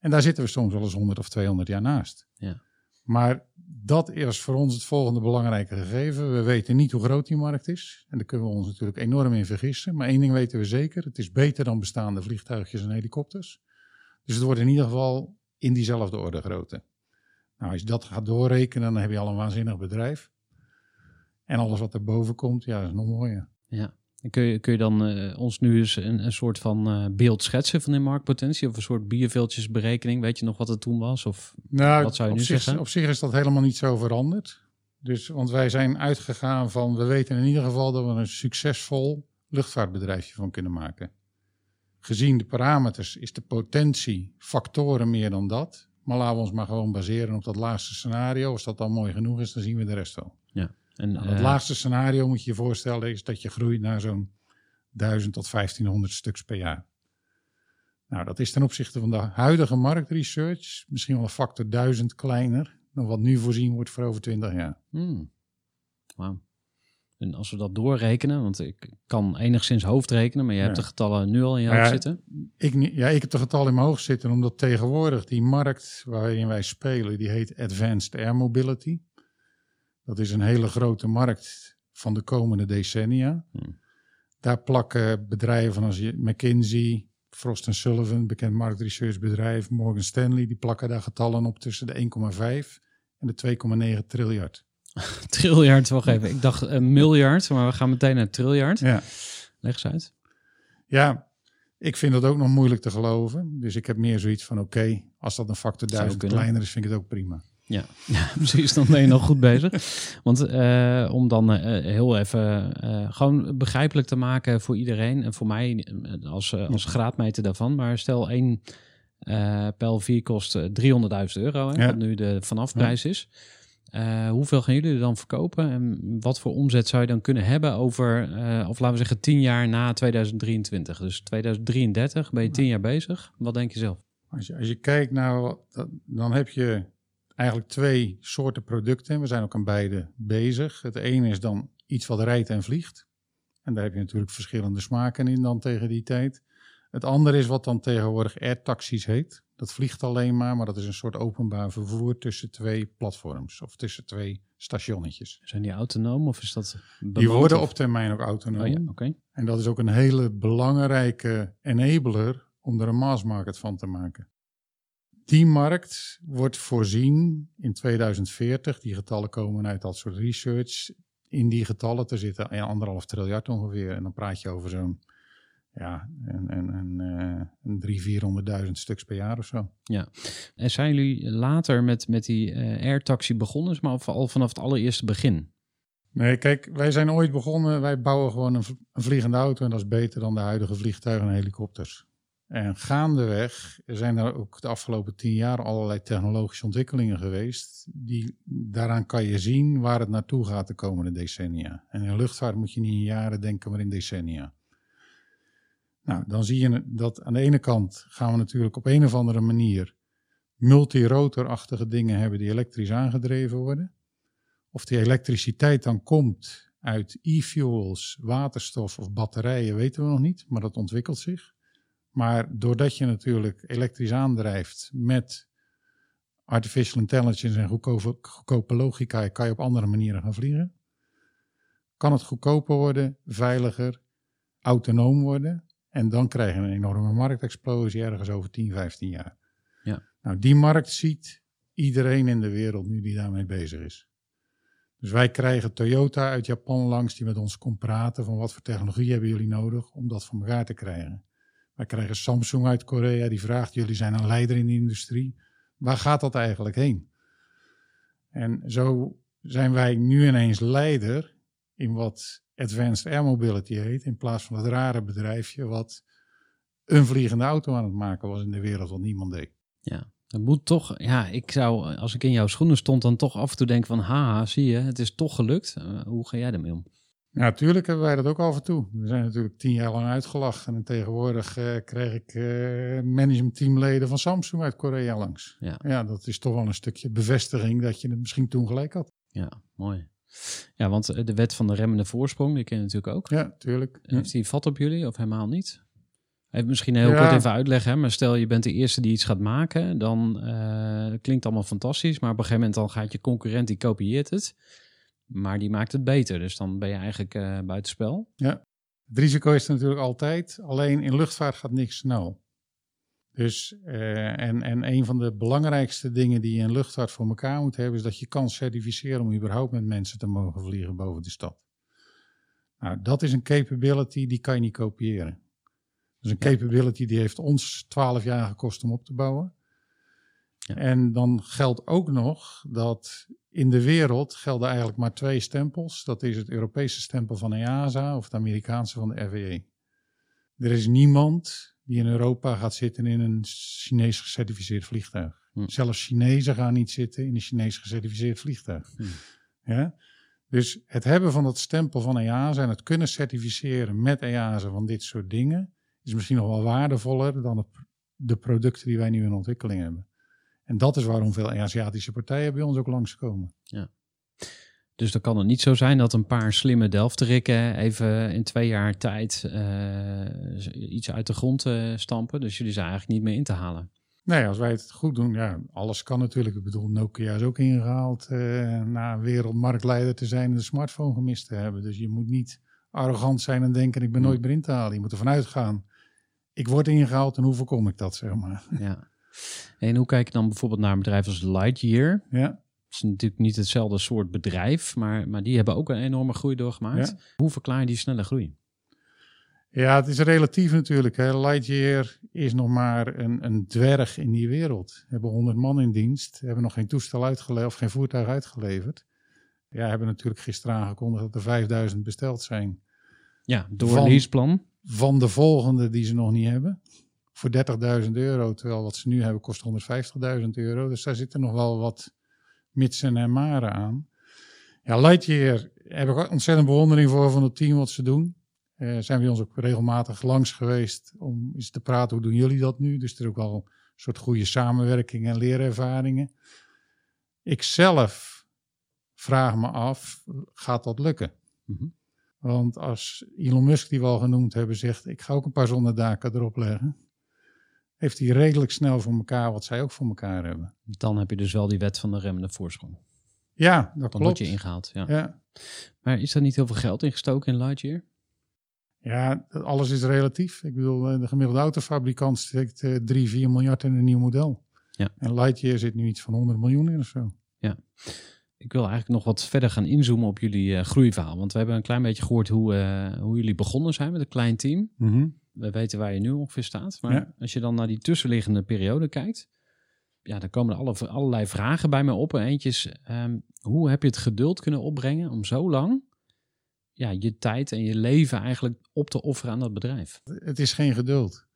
En daar zitten we soms wel eens 100 of 200 jaar naast.
Ja.
Maar dat is voor ons het volgende belangrijke gegeven. We weten niet hoe groot die markt is. En daar kunnen we ons natuurlijk enorm in vergissen. Maar één ding weten we zeker. Het is beter dan bestaande vliegtuigjes en helikopters. Dus het wordt in ieder geval in diezelfde orde grootte. Nou, als je dat gaat doorrekenen, dan heb je al een waanzinnig bedrijf. En alles wat erboven komt, ja, is nog mooier.
Ja. Kun je, kun je dan eh, ons nu eens een, een soort van eh, beeld schetsen van de marktpotentie? Of een soort bierveeltjesberekening? Weet je nog wat het toen was? Of
Nou,
Wat zou je nu
zich,
zeggen?
Op zich is dat helemaal niet zo veranderd. Dus, want wij zijn uitgegaan van, we weten in ieder geval dat we een succesvol luchtvaartbedrijfje van kunnen maken. Gezien de parameters is de potentie factoren meer dan dat. Maar laten we ons maar gewoon baseren op dat laatste scenario. Als dat dan mooi genoeg is, dan zien we de rest wel.
En,
Nou, het
eh,
laagste scenario moet je je voorstellen is dat je groeit naar zo'n 1000 tot 1500 stuks per jaar. Nou, dat is ten opzichte van de huidige marktresearch misschien wel een factor 1000 kleiner dan wat nu voorzien wordt voor over 20 jaar.
Hmm. En als we dat doorrekenen, want ik kan enigszins hoofdrekenen, maar je hebt
Ja.
de getallen nu al in je hoofd
ja,
zitten.
Ik, ja, ik heb de getal in mijn hoofd zitten omdat tegenwoordig die markt waarin wij spelen, die heet Advanced Air Mobility. Dat is een hele grote markt van de komende decennia.
Hmm.
Daar plakken bedrijven als je- McKinsey, Frost Sullivan, bekend marktresearchbedrijf, Morgan Stanley, die plakken daar getallen op tussen de 1,5 en de 2,9 triljard. (laughs)
Triljard, wacht even. Ik dacht een miljard, maar we gaan meteen naar triljard.
Ja.
Leg eens uit.
ja, ik vind dat ook nog moeilijk te geloven. Dus ik heb meer zoiets van, oké, als dat een factor
Zou
1000
kunnen.
kleiner is, vind ik het ook prima.
Ja, (laughs) ja precies. Dan ben je nog goed bezig. Want eh, om dan eh, heel even eh, gewoon begrijpelijk te maken voor iedereen en voor mij als, als graadmeter daarvan. Maar stel één pijl 4 kost eh, 300.000 euro, hè,
Ja.
wat nu de vanafprijs is. Eh, hoeveel gaan jullie er dan verkopen? En wat voor omzet zou je dan kunnen hebben over, of laten we zeggen, 10 jaar na 2023? Dus 2033 ben je 10 jaar bezig. Wat denk je zelf?
Als je, als je kijkt naar, dan heb je eigenlijk twee soorten producten. We zijn ook aan beide bezig. Het ene is dan iets wat rijdt en vliegt. En daar heb je natuurlijk verschillende smaken in dan tegen die tijd. Het andere is wat dan tegenwoordig airtaxis heet. Dat vliegt alleen maar, maar dat is een soort openbaar vervoer tussen twee platforms of tussen twee stationnetjes.
Zijn die autonoom of is dat
Die worden
of-
op termijn ook autonoom.
Oh ja, oké.
En dat is ook een hele belangrijke enabler om er een mass market van te maken. Die markt wordt voorzien in 2040. Die getallen komen uit dat soort research. In die getallen te zitten ja, anderhalf triljard ongeveer. En dan praat je over zo'n ja, een, een, een, eh, een drie, vierhonderdduizend stuks per jaar of zo.
En zijn jullie later met, met die eh airtaxi begonnen, maar of al vanaf het allereerste begin?
Nee, kijk, wij zijn ooit begonnen. Wij bouwen gewoon een vliegende auto. En dat is beter dan de huidige vliegtuigen en helikopters. En gaandeweg zijn er ook de afgelopen tien jaar allerlei technologische ontwikkelingen geweest. Die, daaraan kan je zien waar het naartoe gaat de komende decennia. En in luchtvaart moet je niet in jaren denken, maar in decennia. Nou, dan zie je dat aan de ene kant gaan we natuurlijk op een of andere manier multirotorachtige dingen hebben die elektrisch aangedreven worden. Of die elektriciteit dan komt uit e-fuels, waterstof of batterijen, weten we nog niet, maar dat ontwikkelt zich. Maar doordat je natuurlijk elektrisch aandrijft met artificial intelligence en goedkope, goedkope logica, kan je op andere manieren gaan vliegen. Kan het goedkoper worden, veiliger, autonoom worden. En dan krijg je een enorme marktexplosie ergens over 10, 15 jaar.
Ja.
Nou, die markt ziet iedereen in de wereld nu die daarmee bezig is. Dus wij krijgen Toyota uit Japan langs die met ons komt praten van wat voor technologie hebben jullie nodig om dat voor elkaar te krijgen. Wij krijgen Samsung uit Korea die vraagt, jullie zijn een leider in de industrie. Waar gaat dat eigenlijk heen? En zo zijn wij nu ineens leider in wat Advanced Air Mobility heet, in plaats van het rare bedrijfje wat een vliegende auto aan het maken was in de wereld wat niemand deed.
Ja, dat moet toch, ja, ik zou, als ik in jouw schoenen stond, dan toch af en toe denken van, haha, zie je, het is toch gelukt. Uh, hoe ga jij ermee om?
Ja, natuurlijk hebben wij dat ook af en toe. We zijn natuurlijk tien jaar lang uitgelachen. En tegenwoordig uh, krijg ik uh, managementteamleden van Samsung uit Korea langs.
Ja.
ja, dat is toch wel een stukje bevestiging dat je het misschien toen gelijk had.
Ja, mooi. Ja, want de wet van de remmende voorsprong, die ken je natuurlijk ook.
Ja, tuurlijk.
Heeft die vat op jullie of helemaal niet? Even misschien heel ja. kort even uitleggen, hè? maar stel je bent de eerste die iets gaat maken, dan uh, klinkt allemaal fantastisch, maar op een gegeven moment dan gaat je concurrent, die kopieert het, maar die maakt het beter. Dus dan ben je eigenlijk uh, buitenspel.
Ja, het risico is er natuurlijk altijd, alleen in luchtvaart gaat niks snel. Dus, uh, en, en een van de belangrijkste dingen die je in luchtvaart voor elkaar moet hebben, is dat je kan certificeren om überhaupt met mensen te mogen vliegen boven de stad. Nou, dat is een capability die kan je niet kopiëren. Dus een capability die heeft ons 12 jaar gekost om op te bouwen. Ja. En dan geldt ook nog dat in de wereld gelden eigenlijk maar twee stempels. Dat is het Europese stempel van EASA of het Amerikaanse van de FAA. Er is niemand die in Europa gaat zitten in een Chinees gecertificeerd vliegtuig. Hm. Zelfs Chinezen gaan niet zitten in een Chinees gecertificeerd vliegtuig. Hm. Ja? Dus het hebben van dat stempel van EASA en het kunnen certificeren met EASA van dit soort dingen is misschien nog wel waardevoller dan de producten die wij nu in ontwikkeling hebben. En dat is waarom veel Aziatische partijen bij ons ook langskomen.
Ja. Dus dan kan het niet zo zijn dat een paar slimme Delfterikken even in twee jaar tijd uh, iets uit de grond uh, stampen. Dus jullie zijn eigenlijk niet meer in te halen.
Nee, als wij het goed doen, ja, alles kan natuurlijk. Ik bedoel, Nokia is ook ingehaald uh, na wereldmarktleider te zijn en de smartphone gemist te hebben. Dus je moet niet arrogant zijn en denken, ik ben nooit meer in te halen. Je moet ervan uitgaan, ik word ingehaald en hoe voorkom ik dat, zeg maar.
Ja. (laughs) En hoe kijk je dan bijvoorbeeld naar een bedrijf als Lightyear?
Ja.
Het is natuurlijk niet hetzelfde soort bedrijf, maar, maar die hebben ook een enorme groei doorgemaakt. Ja. Hoe verklaar je die snelle groei?
Ja, het is relatief natuurlijk. Hè. Lightyear is nog maar een, een dwerg in die wereld. We hebben 100 man in dienst, hebben nog geen toestel uitgeleverd of geen voertuig uitgeleverd. Ja, hebben natuurlijk gisteren aangekondigd dat er 5000 besteld zijn.
Ja, door van, leaseplan.
Van de volgende die ze nog niet hebben. Voor 30.000 euro, terwijl wat ze nu hebben kost 150.000 euro. Dus daar zitten nog wel wat mitsen en maren aan. Ja, Lightyear heb ik ontzettend bewondering voor van het team wat ze doen. Uh, zijn we ons ook regelmatig langs geweest om eens te praten, hoe doen jullie dat nu? Dus er is ook wel een soort goede samenwerking en leerervaringen. Ik zelf vraag me af, gaat dat lukken? Mm -hmm. Want als Elon Musk, die we al genoemd hebben, zegt: Ik ga ook een paar zonnedaken erop leggen. Heeft hij redelijk snel voor elkaar wat zij ook voor elkaar hebben.
Dan heb je dus wel die wet van de remmende voorsprong.
Ja, dat
Dan
klopt.
word je ingehaald. Ja.
ja.
Maar is er niet heel veel geld ingestoken in Lightyear?
Ja, alles is relatief. Ik bedoel, de gemiddelde autofabrikant steekt uh, 3, 4 miljard in een nieuw model.
Ja.
En Lightyear zit nu iets van 100 miljoen in of zo.
Ja ik wil eigenlijk nog wat verder gaan inzoomen op jullie uh, groeiverhaal. Want we hebben een klein beetje gehoord hoe, uh, hoe jullie begonnen zijn met een klein team.
Mm -hmm.
We weten waar je nu ongeveer staat. Maar ja. als je dan naar die tussenliggende periode kijkt, ja, dan komen er alle, allerlei vragen bij mij op. En eentje is, um, hoe heb je het geduld kunnen opbrengen om zo lang ja, je tijd en je leven eigenlijk op te offeren aan dat bedrijf?
Het is geen geduld.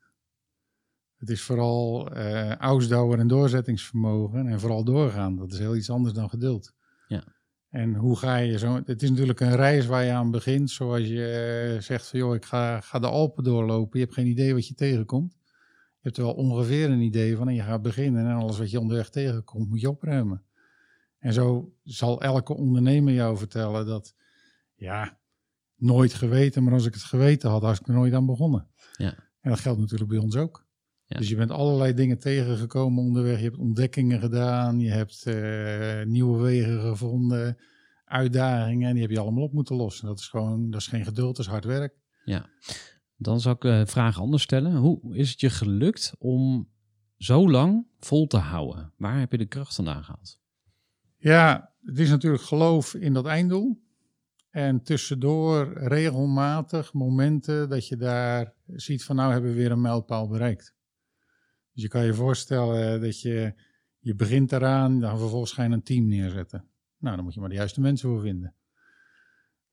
Het is vooral uh, ausdauer en doorzettingsvermogen en vooral doorgaan. Dat is heel iets anders dan geduld.
Ja.
En hoe ga je zo... Het is natuurlijk een reis waar je aan begint. Zoals je uh, zegt van, joh, ik ga, ga de Alpen doorlopen. Je hebt geen idee wat je tegenkomt. Je hebt er wel ongeveer een idee van en je gaat beginnen. En alles wat je onderweg tegenkomt, moet je opruimen. En zo zal elke ondernemer jou vertellen dat... Ja, nooit geweten, maar als ik het geweten had, had ik er nooit aan begonnen.
Ja.
En dat geldt natuurlijk bij ons ook.
Ja.
Dus je bent allerlei dingen tegengekomen onderweg. Je hebt ontdekkingen gedaan. Je hebt uh, nieuwe wegen gevonden. Uitdagingen. En die heb je allemaal op moeten lossen. Dat is gewoon, dat is geen geduld, dat is hard werk.
Ja. Dan zou ik uh, vraag anders stellen. Hoe is het je gelukt om zo lang vol te houden? Waar heb je de kracht vandaan gehaald?
Ja, het is natuurlijk geloof in dat einddoel. En tussendoor regelmatig momenten dat je daar ziet van nou hebben we weer een mijlpaal bereikt. Dus je kan je voorstellen dat je, je begint eraan, dan vervolgens ga je een team neerzetten. Nou, dan moet je maar de juiste mensen voor vinden.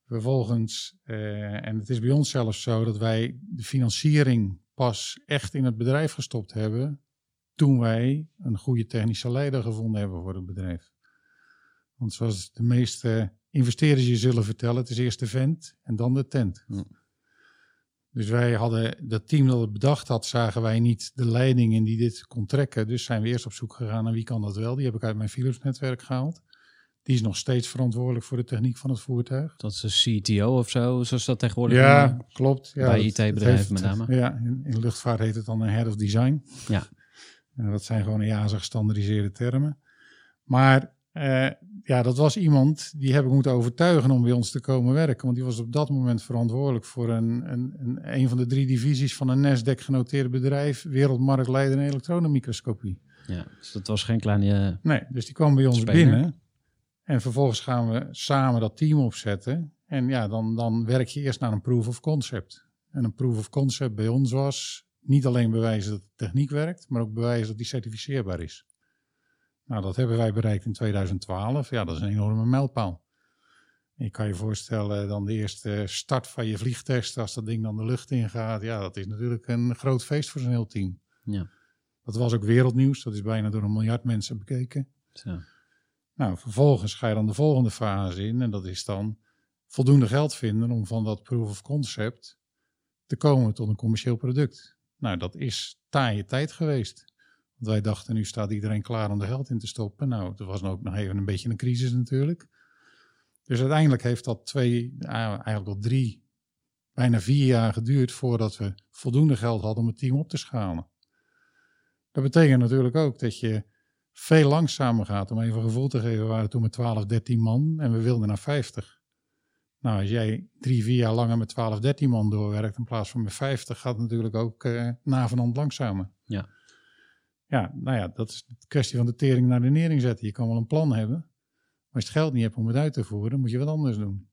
Vervolgens, eh, en het is bij ons zelfs zo dat wij de financiering pas echt in het bedrijf gestopt hebben toen wij een goede technische leider gevonden hebben voor het bedrijf. Want zoals de meeste investeerders je zullen vertellen, het is eerst de vent en dan de tent. Dus wij hadden, dat team dat het bedacht had, zagen wij niet de leiding in die dit kon trekken. Dus zijn we eerst op zoek gegaan naar wie kan dat wel. Die heb ik uit mijn Philips netwerk gehaald. Die is nog steeds verantwoordelijk voor de techniek van het voertuig.
Dat is een CTO of zo, zoals dat tegenwoordig
Ja, klopt. Ja,
Bij IT-bedrijven met name.
Ja, in, in luchtvaart heet het dan een head of design.
Ja.
Dat zijn gewoon EASA gestandardiseerde termen. Maar eh, ja, dat was iemand die heb ik moeten overtuigen om bij ons te komen werken. Want die was op dat moment verantwoordelijk voor een, een, een, een van de drie divisies van een Nasdaq genoteerd bedrijf, wereldmarktleider in elektronenmicroscopie.
ja, dus dat was geen kleine...
Nee, dus die kwam bij ons
Speler.
binnen. En vervolgens gaan we samen dat team opzetten. En ja, dan, dan werk je eerst naar een proof of concept. En een proof of concept bij ons was niet alleen bewijzen dat de techniek werkt, maar ook bewijzen dat die certificeerbaar is. Nou, dat hebben wij bereikt in 2012. Ja, dat is een enorme mijlpaal. Je kan je voorstellen, dan de eerste start van je vliegtest, als dat ding dan de lucht ingaat. Ja, dat is natuurlijk een groot feest voor zo'n heel team.
Ja,
Dat was ook wereldnieuws. Dat is bijna door een miljard mensen bekeken.
zo.
Nou, vervolgens ga je dan de volgende fase in. En dat is dan voldoende geld vinden om van dat proof of concept te komen tot een commercieel product. Nou, dat is taaie tijd geweest. Wij dachten, nu staat iedereen klaar om er geld in te stoppen. Nou, er was ook nog even een beetje een crisis natuurlijk. Dus uiteindelijk heeft dat twee, ah, eigenlijk al drie, bijna vier jaar geduurd voordat we voldoende geld hadden om het team op te schalen. Dat betekent natuurlijk ook dat je veel langzamer gaat. Om even een gevoel te geven, we waren toen met 12, 13 man en we wilden naar 50. Nou, als jij drie, vier jaar langer met 12, 13 man doorwerkt in plaats van met 50, gaat het natuurlijk ook eh na van hand langzamer.
Ja.
Ja, nou ja, dat is de kwestie van de tering naar de nering zetten. Je kan wel een plan hebben, maar als je het geld niet hebt om het uit te voeren, moet je wat anders doen.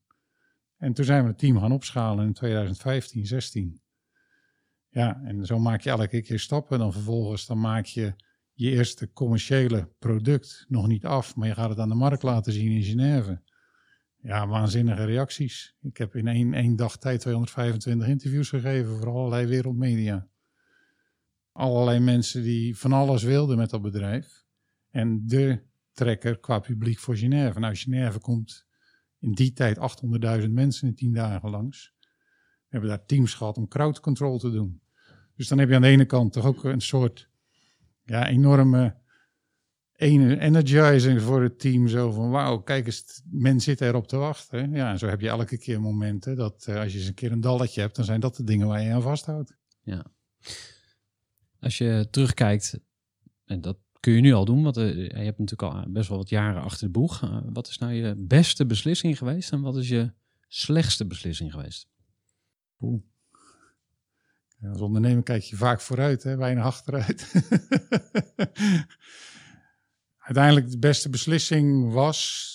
En toen zijn we het team gaan opschalen in 2015, 16. Ja, en zo maak je elke keer stappen. Dan vervolgens dan maak je je eerste commerciële product nog niet af, maar je gaat het aan de markt laten zien in Genève. Ja, waanzinnige reacties. Ik heb in één, één dag tijd 225 interviews gegeven voor allerlei wereldmedia. Allerlei mensen die van alles wilden met dat bedrijf. En de trekker qua publiek voor Genève. Nou, Genève komt in die tijd 800.000 mensen in 10 dagen langs. We hebben daar teams gehad om crowd control te doen. Dus dan heb je aan de ene kant toch ook een soort ja, enorme ene- energizing voor het team. Zo van, wauw, kijk eens, men zit erop te wachten. Ja, en zo heb je elke keer momenten dat eh, als je eens een keer een dalletje hebt, dan zijn dat de dingen waar je aan vasthoudt.
Als je terugkijkt, en dat kun je nu al doen, want eh, je hebt natuurlijk al best wel wat jaren achter de boeg. Eh, wat is nou je beste beslissing geweest en wat is je slechtste beslissing geweest?
Oeh. Als ondernemer kijk je vaak vooruit, hè? weinig achteruit. (laughs) Uiteindelijk de beste beslissing was,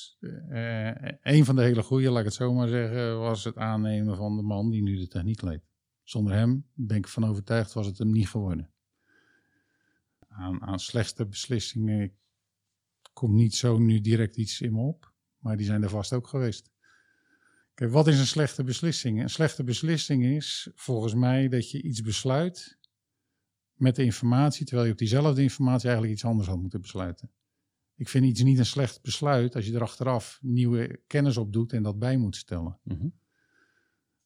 eh, een van de hele goede, laat ik het zo maar zeggen, was het aannemen van de man die nu de techniek leidt. Zonder hem, ben ik van overtuigd, was het hem niet geworden. Aan, aan slechte beslissingen komt niet zo nu direct iets in me op, maar die zijn er vast ook geweest. Kijk, wat is een slechte beslissing? Een slechte beslissing is volgens mij dat je iets besluit met de informatie, terwijl je op diezelfde informatie eigenlijk iets anders had moeten besluiten. Ik vind iets niet een slecht besluit als je er achteraf nieuwe kennis op doet en dat bij moet stellen.
Mhm.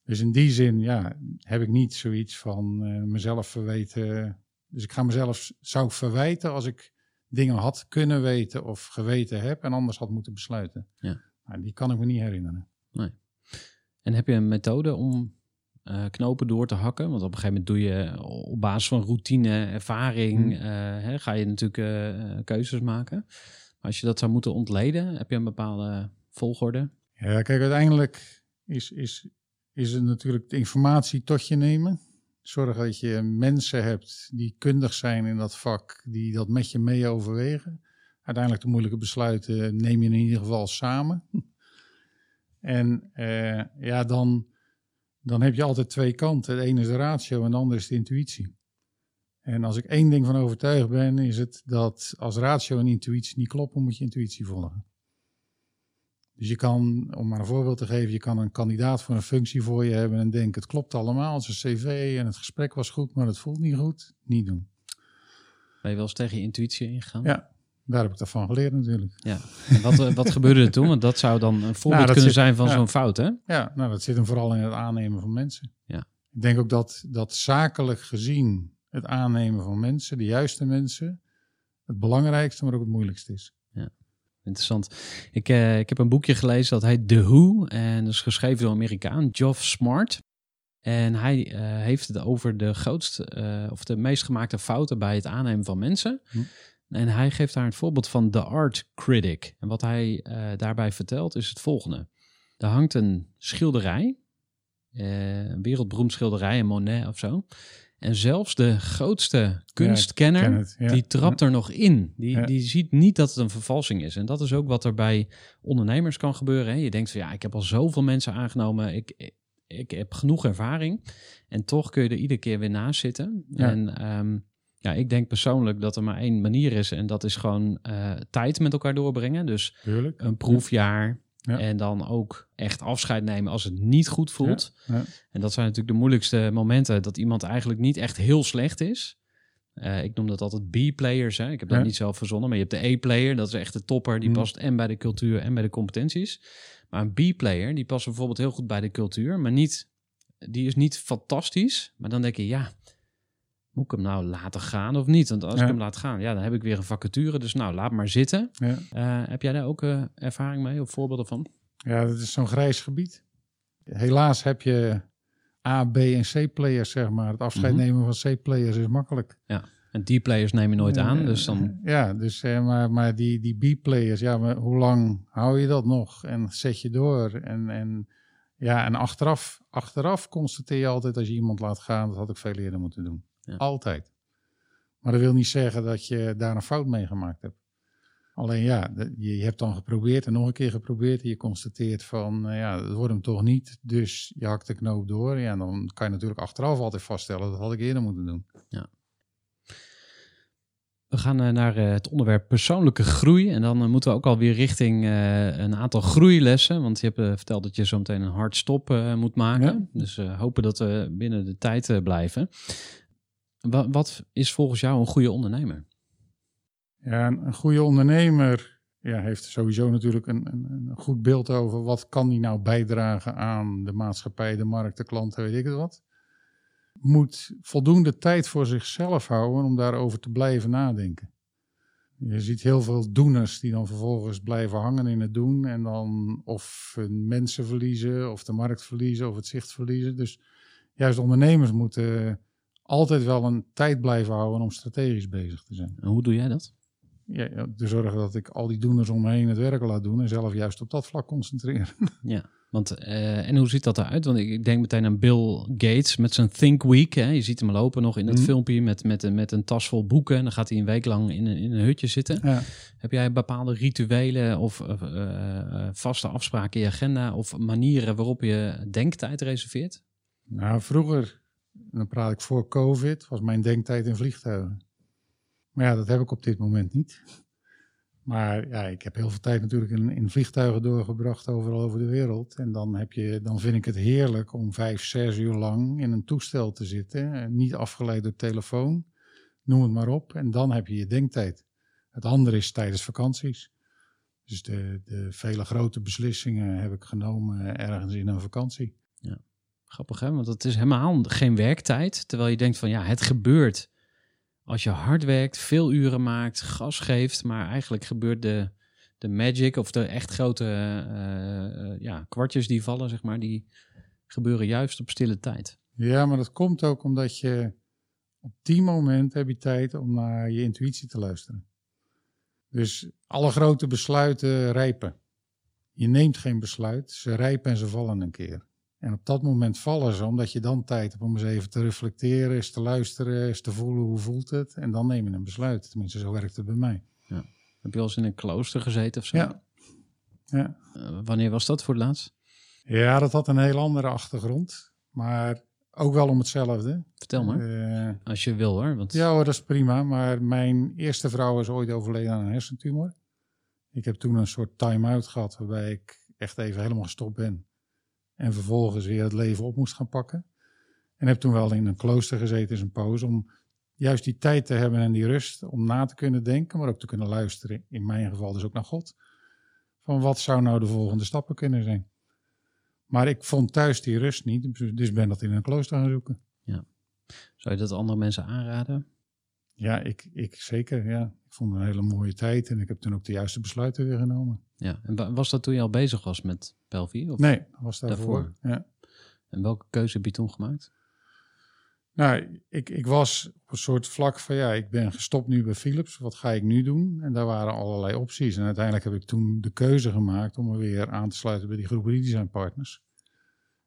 Dus in die zin, ja, heb ik niet zoiets van eh, mezelf verweten. Dus ik ga mezelf, zou verwijten als ik dingen had kunnen weten of geweten heb en anders had moeten besluiten.
Ja.
Nou, die kan ik me niet herinneren.
En heb je een methode om eh, knopen door te hakken? Want op een gegeven moment doe je op basis van routine, ervaring,
Hmm.
eh, hè, ga je natuurlijk eh, eh, keuzes maken. Maar als je dat zou moeten ontleden, heb je een bepaalde volgorde?
Ja, kijk, uiteindelijk is, is, is het natuurlijk de informatie tot je nemen. Zorg dat je mensen hebt die kundig zijn in dat vak, die dat met je mee overwegen. uiteindelijk de moeilijke besluiten neem je in ieder geval samen. (laughs) En eh, ja, dan, dan heb je altijd twee kanten. De ene is de ratio en de andere is de intuïtie. En als ik één ding van overtuigd ben, is het dat als ratio en intuïtie niet kloppen, moet je intuïtie volgen. Dus je kan, om maar een voorbeeld te geven, je kan een kandidaat voor een functie voor je hebben en denken, het klopt allemaal, zijn cv en het gesprek was goed, maar het voelt niet goed. Niet doen.
Ben je wel eens tegen je intuïtie ingegaan?
Ja, daar heb ik daarvan geleerd natuurlijk.
Ja. En wat, eh, wat gebeurde er toen? Want dat zou dan een voorbeeld
Nou,
kunnen
zit-
zijn van
ja.
zo'n fout, hè?
Ja, nou dat zit hem vooral in het aannemen van mensen.
Ja.
Ik denk ook dat, dat zakelijk gezien het aannemen van mensen, de juiste mensen, het belangrijkste, maar ook het moeilijkste is.
Interessant. Ik, eh, ik heb een boekje gelezen dat heet The Who. En dat is geschreven door een Amerikaan, Geoff Smart. En hij eh, heeft het over de grootste eh, of de meest gemaakte fouten bij het aannemen van mensen.
Hm.
En hij geeft daar het voorbeeld van The Art Critic. En wat hij daarbij vertelt is het volgende. Er hangt een schilderij, een wereldberoemd schilderij, een Monet of zo. En zelfs de grootste kunstkenner,
ken het, ja.
die trapt er nog in. Die,
Ja.
die ziet niet dat het een vervalsing is. En dat is ook wat er bij ondernemers kan gebeuren. Hè? Je denkt van ja, ik heb al zoveel mensen aangenomen. Ik, ik, ik heb genoeg ervaring. En toch kun je er iedere keer weer naast zitten. En ehm, ja, ik denk persoonlijk dat er maar één manier is. En dat is gewoon eh, tijd met elkaar doorbrengen. Dus een proefjaar.
Ja.
En dan ook echt afscheid nemen als het niet goed voelt.
Ja.
En dat zijn natuurlijk de moeilijkste momenten. Dat iemand eigenlijk niet echt heel slecht is. Eh, ik noem dat altijd B-players. hè. Ik heb dat niet zelf verzonnen. Maar je hebt de E-player. Dat is echt de topper. Die
Mm.
past en bij de cultuur en bij de competenties. Maar een B-player, die past bijvoorbeeld heel goed bij de cultuur. Maar niet, die is niet fantastisch. Maar dan denk je, ja, moet ik hem nou laten gaan of niet? Want als
Ja.
ik hem laat gaan, ja, dan heb ik weer een vacature. Dus nou, laat maar zitten.
Ja.
Eh, heb jij daar ook eh, ervaring mee of voorbeelden van?
Ja, dat is zo'n grijs gebied. Helaas heb je A, B en C-players, zeg maar. Het afscheid
Mhm.
nemen van C-players is makkelijk.
En die players neem je nooit aan. Dus dan,
Ja, dus, eh, maar, maar die, die B-players, ja, maar hoe lang hou je dat nog? En zet je door? En, en, ja, en achteraf, achteraf constateer je altijd als je iemand laat gaan, dat had ik veel eerder moeten doen.
Ja.
Altijd. Maar dat wil niet zeggen dat je daar een fout mee gemaakt hebt. Alleen ja, je, hebt dan geprobeerd en nog een keer geprobeerd. En je constateert van, eh, ja, dat wordt hem toch niet. Dus je hakt de knoop door. Ja, en dan kan je natuurlijk achteraf altijd vaststellen, dat had ik eerder moeten doen.
we gaan eh, naar eh, het onderwerp persoonlijke groei. En dan eh, moeten we ook alweer richting eh, een aantal groeilessen. Want je hebt verteld dat je zo meteen een hard stop eh, moet maken.
Ja.
Dus eh, hopen dat we binnen de tijd blijven. Wa- wat is volgens jou een goede ondernemer?
Ja, een, goede ondernemer ja, heeft sowieso natuurlijk een, een, een goed beeld over wat kan die nou bijdragen aan de maatschappij, de markt, de klanten, weet ik het wat. Moet voldoende tijd voor zichzelf houden om daarover te blijven nadenken. Je ziet heel veel doeners die dan vervolgens blijven hangen in het doen en dan of mensen verliezen, of de markt verliezen, of het zicht verliezen. Dus juist ondernemers moeten altijd wel een tijd blijven houden om strategisch bezig te zijn.
En hoe doe jij dat?
Ja, te zorgen dat ik al die doeners om me heen het werk laat doen en zelf juist op dat vlak concentreer. (laughs)
Ja, want eh, en hoe ziet dat eruit? Want ik, denk meteen aan Bill Gates met zijn Think Week. Hè? Je ziet hem lopen nog in het
Mhm.
filmpje met, met, een- met een tas vol boeken. En dan gaat hij een week lang in een, in een hutje zitten.
Ja.
Heb jij bepaalde rituelen of eh, eh, vaste afspraken in je agenda of manieren waarop je denktijd reserveert?
Nou, vroeger, dan praat ik voor COVID, was mijn denktijd in vliegtuigen. Maar ja, dat heb ik op dit moment niet. Maar ja, ik heb heel veel tijd natuurlijk in, in vliegtuigen doorgebracht overal over de wereld. En dan, heb je, dan vind ik het heerlijk om vijf, zes uur lang in een toestel te zitten. En niet afgeleid door telefoon, noem het maar op. En dan heb je je denktijd. Het andere is tijdens vakanties. Dus de, de vele grote beslissingen heb ik genomen ergens in een vakantie.
Grappig hè, want het is helemaal geen werktijd. Terwijl je denkt van ja, het gebeurt als je hard werkt, veel uren maakt, gas geeft. Maar eigenlijk gebeurt de, de magic of de echt grote eh, eh, ja, kwartjes die vallen, zeg maar, die gebeuren juist op stille tijd.
Ja, maar dat komt ook omdat je op die moment heb je tijd om naar je intuïtie te luisteren. Dus alle grote besluiten rijpen. Je neemt geen besluit, ze rijpen en ze vallen een keer. En op dat moment vallen ze, omdat je dan tijd hebt om eens even te reflecteren, eens te luisteren, eens te voelen hoe voelt het. En dan neem je een besluit. Tenminste, zo werkt het bij mij.
Heb je wel eens in een klooster gezeten of zo?
Ja. Ja.
Eh, wanneer was dat voor het laatst?
ja, dat had een heel andere achtergrond. Maar ook wel om hetzelfde.
Vertel maar,
Eh,
als je wil hoor. Want...
ja hoor, dat is prima. Maar mijn eerste vrouw is ooit overleden aan een hersentumor. Ik heb toen een soort time-out gehad waarbij ik echt even helemaal gestopt ben. En vervolgens weer het leven op moest gaan pakken. En heb toen wel in een klooster gezeten in een poos om juist die tijd te hebben en die rust om na te kunnen denken, maar ook te kunnen luisteren. In mijn geval dus ook naar God. Van wat zou nou de volgende stappen kunnen zijn? Maar ik vond thuis die rust niet, dus ben dat in een klooster gaan zoeken.
Zou je dat andere mensen aanraden?
Ja, ik, ik zeker. Ja. Ik vond het een hele mooie tijd en ik heb toen ook de juiste besluiten weer genomen.
Ja. En wa- was dat toen je al bezig was met Pelvi? Of?
Nee, dat was daarvoor.
Daarvoor?
Ja.
En welke keuze heb je toen gemaakt?
Nou, ik, ik was op een soort vlak van ja, ik ben gestopt nu bij Philips. Wat ga ik nu doen? En daar waren allerlei opties. En uiteindelijk heb ik toen de keuze gemaakt om me weer aan te sluiten bij die groep redesign partners.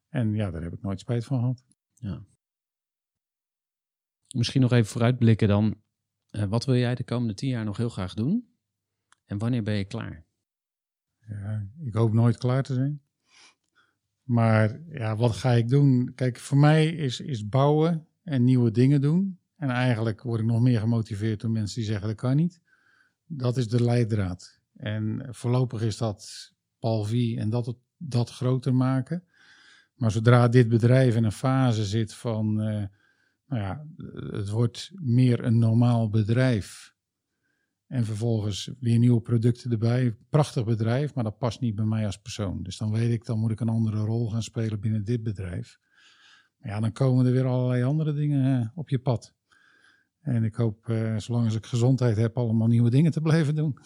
En ja, daar heb ik nooit spijt van gehad.
Misschien nog even vooruitblikken dan. Eh, wat wil jij de komende tien jaar nog heel graag doen? En wanneer ben je klaar?
Ja, ik hoop nooit klaar te zijn. Maar ja, wat ga ik doen? Kijk, voor mij is, is bouwen en nieuwe dingen doen. En eigenlijk word ik nog meer gemotiveerd door mensen die zeggen dat kan niet. Dat is de leidraad. En voorlopig is dat Palvi en dat, dat groter maken. Maar zodra dit bedrijf in een fase zit van, eh, nou ja, het wordt meer een normaal bedrijf. En vervolgens weer nieuwe producten erbij. Prachtig bedrijf, maar dat past niet bij mij als persoon. Dus dan weet ik, dan moet ik een andere rol gaan spelen binnen dit bedrijf. Maar ja, dan komen er weer allerlei andere dingen eh, op je pad. En ik hoop, eh, zolang als ik gezondheid heb, allemaal nieuwe dingen te (laughs) blijven doen.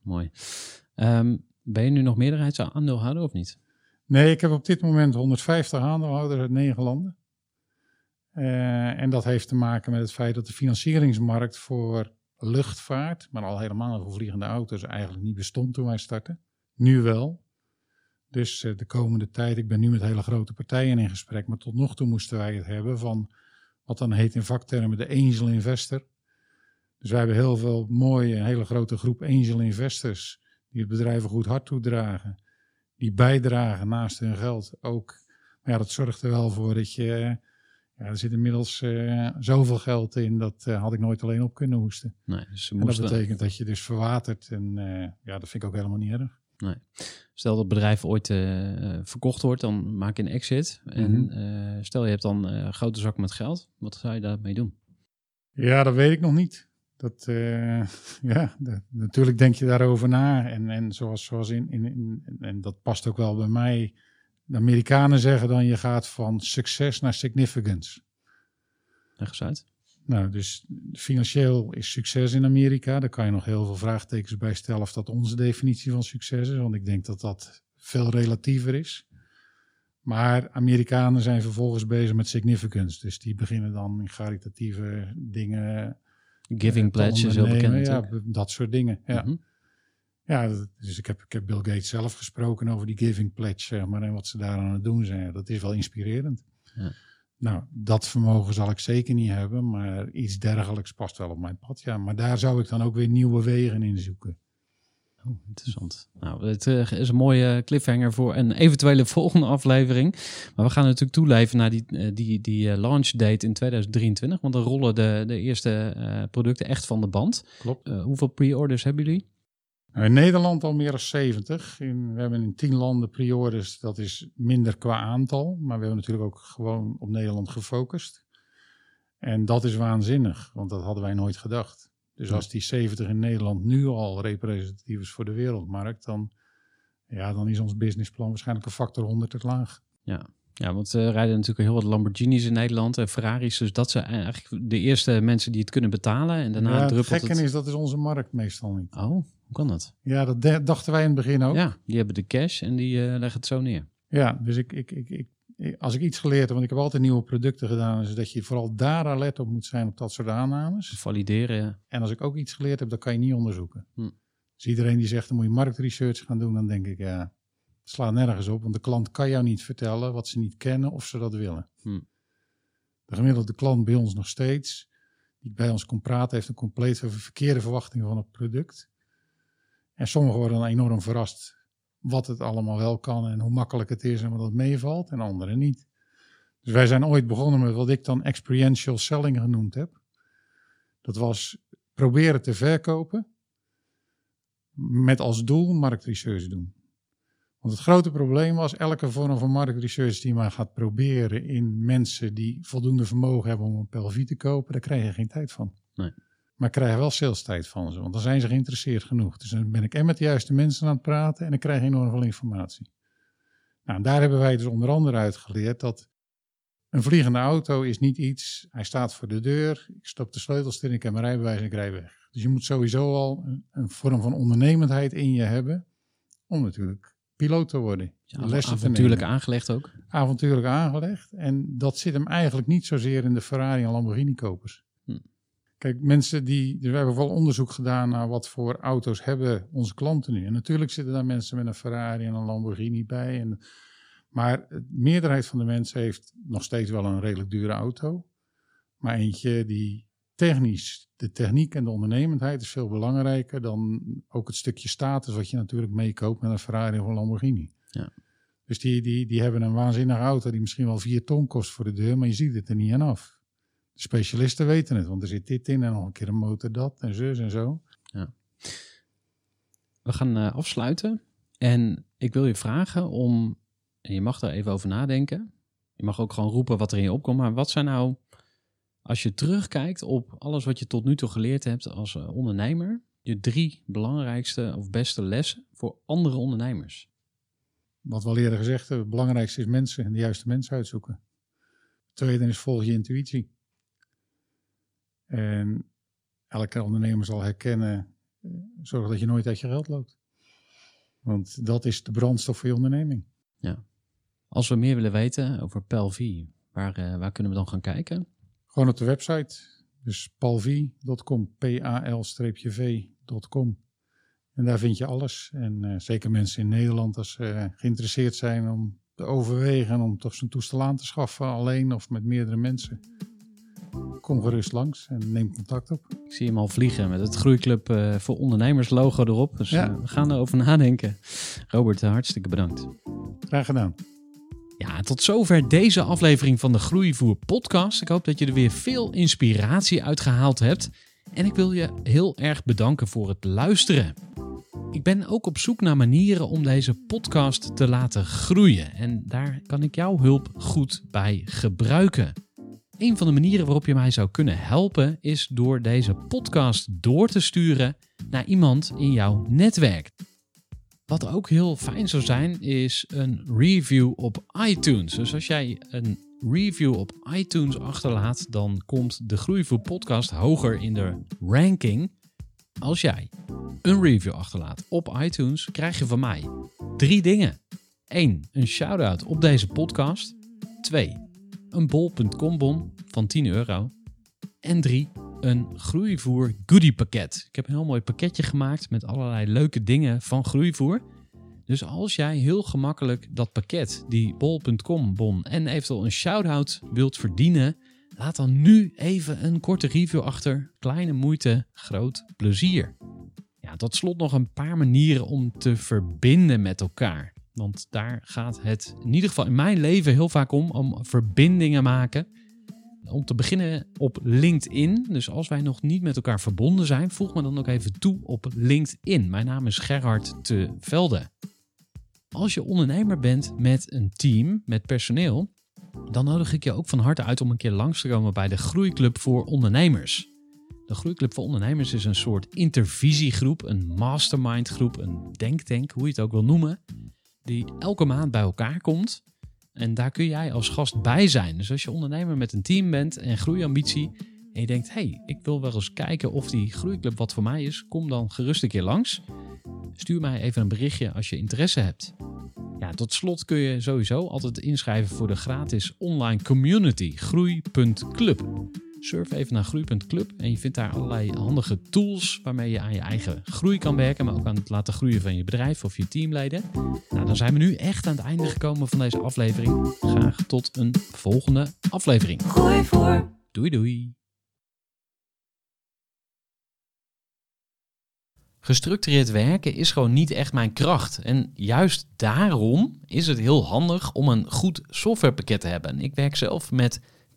Mooi. Ehm, ben je nu nog meerderheidsaandeelhouder of niet?
Nee, ik heb op dit moment 150 aandeelhouders uit negen landen. Eh, en dat heeft te maken met het feit dat de financieringsmarkt voor luchtvaart, maar al helemaal voor vliegende auto's, eigenlijk niet bestond toen wij startten. Nu wel. Dus eh, de komende tijd, ik ben nu met hele grote partijen in gesprek, maar tot nog toe moesten wij het hebben van wat dan heet in vaktermen de angel investor. Dus wij hebben heel veel mooie, hele grote groep angel investors die het bedrijf een goed hart toedragen die bijdragen naast hun geld ook. Maar ja, dat zorgt er wel voor dat je. Ja, er zit inmiddels eh, zoveel geld in, dat eh, had ik nooit alleen op kunnen hoesten.
Nee, dus ze
En dat betekent dat je dus verwatert. En eh, ja, dat vind ik ook helemaal niet erg.
Stel dat het bedrijf ooit verkocht wordt, dan maak je een exit. En
Mhm.
stel je hebt dan een grote zak met geld. Wat zou je daarmee doen?
Ja, dat weet ik nog niet. Dat, (laughs) ja, natuurlijk denk je daarover na. En, en zoals, zoals in, in, in, en dat past ook wel bij mij. De Amerikanen zeggen dan je gaat van succes naar significance.
Leg eens uit.
Nou, dus financieel is succes in Amerika. Daar kan je nog heel veel vraagtekens bij stellen of dat onze definitie van succes is. Want ik denk dat dat veel relatiever is. Maar Amerikanen zijn vervolgens bezig met significance. Dus die beginnen dan in caritatieve dingen.
Giving
eh, te
Pledge is heel bekend.
Ja,
natuurlijk.
dat soort dingen. Ja.
Mhm.
Ja, dus ik heb, ik heb Bill Gates zelf gesproken over die giving pledge, zeg maar, en wat ze daar aan het doen zijn. Dat is wel inspirerend.
Ja.
Nou, dat vermogen zal ik zeker niet hebben, maar iets dergelijks past wel op mijn pad. Ja, maar daar zou ik dan ook weer nieuwe wegen in zoeken.
Oh, interessant. Nou, het eh, is een mooie cliffhanger voor een eventuele (laughs) volgende aflevering. Maar we gaan natuurlijk toeleven naar die, eh, die, die eh, launch date in 2023. Want dan rollen de, de eerste producten echt van de band.
Klopt.
Hoeveel pre-orders hebben jullie?
In Nederland al meer dan 70. In, we hebben in 10 landen pre-orders, dat is minder qua aantal. Maar we hebben natuurlijk ook gewoon op Nederland gefocust. En dat is waanzinnig, want dat hadden wij nooit gedacht. Dus
Ja.
als die 70 in Nederland nu al representatief is voor de wereldmarkt, dan, ja, dan is ons businessplan waarschijnlijk een factor 100 te laag.
Ja, want er rijden natuurlijk heel wat Lamborghinis in Nederland en Ferraris. Dus dat zijn eigenlijk de eerste mensen die het kunnen betalen. En daarna
ja, het
druppelt
gekke
het...
is, dat is onze markt meestal niet.
Oh, hoe kan dat?
Ja, dat dachten wij in het begin ook.
Ja, die hebben de cash en die eh, leggen het zo neer.
Ja, dus ik, ik, ik, ik, als ik iets geleerd heb, want ik heb altijd nieuwe producten gedaan, is dat je vooral daar alert op moet zijn op dat soort aannames.
Valideren.
En als ik ook iets geleerd heb, dat kan je niet onderzoeken.
Hm.
Dus iedereen die zegt, dan moet je marktresearch gaan doen, dan denk ik, ja, slaat nergens op. Want de klant kan jou niet vertellen wat ze niet kennen of ze dat willen.
Hm.
De gemiddelde klant bij ons nog steeds, die bij ons komt praten, heeft een compleet verkeerde verwachting van het product. En sommigen worden dan enorm verrast wat het allemaal wel kan en hoe makkelijk het is en wat het meevalt en anderen niet. Dus wij zijn ooit begonnen met wat ik dan experiential selling genoemd heb. Dat was proberen te verkopen met als doel marktresearch doen. Want het grote probleem was, elke vorm van marktresearch die maar gaat proberen in mensen die voldoende vermogen hebben om een pelvie te kopen, daar krijg je geen tijd van.
Nee.
Maar ik krijg wel sales tijd van ze, want dan zijn ze geïnteresseerd genoeg. Dus dan ben ik en met de juiste mensen aan het praten en ik krijg enorm veel informatie. Nou, en daar hebben wij dus onder andere uit geleerd dat een vliegende auto is niet iets, hij staat voor de deur, ik stop de sleutels erin, ik heb mijn rijbewijs en ik rij weg. Dus je moet sowieso al een, een vorm van ondernemendheid in je hebben om natuurlijk piloot te worden.
Ja,
te
avontuurlijk aangelegd ook.
Avontuurlijk aangelegd. En dat zit hem eigenlijk niet zozeer in de Ferrari en Lamborghini kopers. Kijk, mensen die, dus we hebben wel onderzoek gedaan naar wat voor auto's hebben onze klanten nu. En natuurlijk zitten daar mensen met een Ferrari en een Lamborghini bij. En, maar de meerderheid van de mensen heeft nog steeds wel een redelijk dure auto. Maar eentje die technisch, de techniek en de ondernemendheid is veel belangrijker dan ook het stukje status wat je natuurlijk meekoopt met een Ferrari of een Lamborghini.
Ja.
Dus die, die, die hebben een waanzinnige auto die misschien wel vier ton kost voor de deur, maar je ziet het er niet aan af. Specialisten weten het, want er zit dit in en nog een keer een motor dat en zus en zo.
We gaan eh, afsluiten. En ik wil je vragen om, en je mag daar even over nadenken. Je mag ook gewoon roepen wat er in je opkomt. Maar wat zijn nou, als je terugkijkt op alles wat je tot nu toe geleerd hebt als eh, ondernemer, je drie belangrijkste of beste lessen voor andere ondernemers?
Wat we al eerder gezegd hebben, het belangrijkste is mensen en de juiste mensen uitzoeken. Het tweede is volg je intuïtie. En elke ondernemer zal herkennen, eh, zorg dat je nooit uit je geld loopt. Want dat is de brandstof voor je onderneming.
Als we meer willen weten over Pelvi, waar, eh, waar kunnen we dan gaan kijken?
Gewoon op de website. Dus palv.com, p-a-l-v.com. En daar vind je alles. En eh, zeker mensen in Nederland, als ze geïnteresseerd zijn om te overwegen om toch zo'n toestel aan te schaffen, alleen of met meerdere mensen. Kom gerust langs en neem contact op.
Ik zie hem al vliegen met het Groeiclub eh, voor Ondernemers logo erop. Dus
Ja.
eh, we gaan erover nadenken. Robert, eh, hartstikke bedankt.
Graag gedaan.
Ja, tot zover deze aflevering van de Groeivoer podcast. Ik hoop dat je er weer veel inspiratie uit gehaald hebt. En ik wil je heel erg bedanken voor het luisteren. Ik ben ook op zoek naar manieren om deze podcast te laten groeien. En daar kan ik jouw hulp goed bij gebruiken. Een van de manieren waarop je mij zou kunnen helpen is door deze podcast door te sturen naar iemand in jouw netwerk. Wat ook heel fijn zou zijn, is een review op iTunes. Dus als jij een review op iTunes achterlaat, dan komt de Groeivoer podcast hoger in de ranking. Als jij een review achterlaat op iTunes, krijg je van mij drie dingen. 1. Een shout-out op deze podcast. 2. Een bol.com bon van 10 euro. En 3. Een groeivoer goodie pakket. Ik heb een heel mooi pakketje gemaakt met allerlei leuke dingen van groeivoer. Dus als jij heel gemakkelijk dat pakket, die bol.com bon en eventueel een shout-out wilt verdienen, laat dan nu even een korte review achter. Kleine moeite, groot plezier. Ja, tot slot nog een paar manieren om te verbinden met elkaar. Want daar gaat het in ieder geval in mijn leven heel vaak om, om verbindingen maken. Om te beginnen op LinkedIn. Dus als wij nog niet met elkaar verbonden zijn, voeg me dan ook even toe op LinkedIn. Mijn naam is Gerhard te Velde. Als je ondernemer bent met een team, met personeel, dan nodig ik je ook van harte uit om een keer langs te komen bij de Groeiclub voor Ondernemers. De Groeiclub voor Ondernemers is een soort intervisiegroep, een mastermindgroep, een denktank, hoe je het ook wil noemen, die elke maand bij elkaar komt. En daar kun jij als gast bij zijn. Dus als je ondernemer met een team bent en groeiambitie en je denkt, hey, ik wil wel eens kijken of die groeiclub wat voor mij is, kom dan gerust een keer langs. Stuur mij even een berichtje als je interesse hebt. Ja, tot slot kun je sowieso altijd inschrijven voor de gratis online community groei.club. Surf even naar groei.club en je vindt daar allerlei handige tools waarmee je aan je eigen groei kan werken, maar ook aan het laten groeien van je bedrijf of je teamleden. Nou, dan zijn we nu echt aan het einde gekomen van deze aflevering. Graag tot een volgende aflevering.
Gooi voor.
Doei doei. Gestructureerd werken is gewoon niet echt mijn kracht. En juist daarom is het heel handig om een goed softwarepakket te hebben. Ik werk zelf met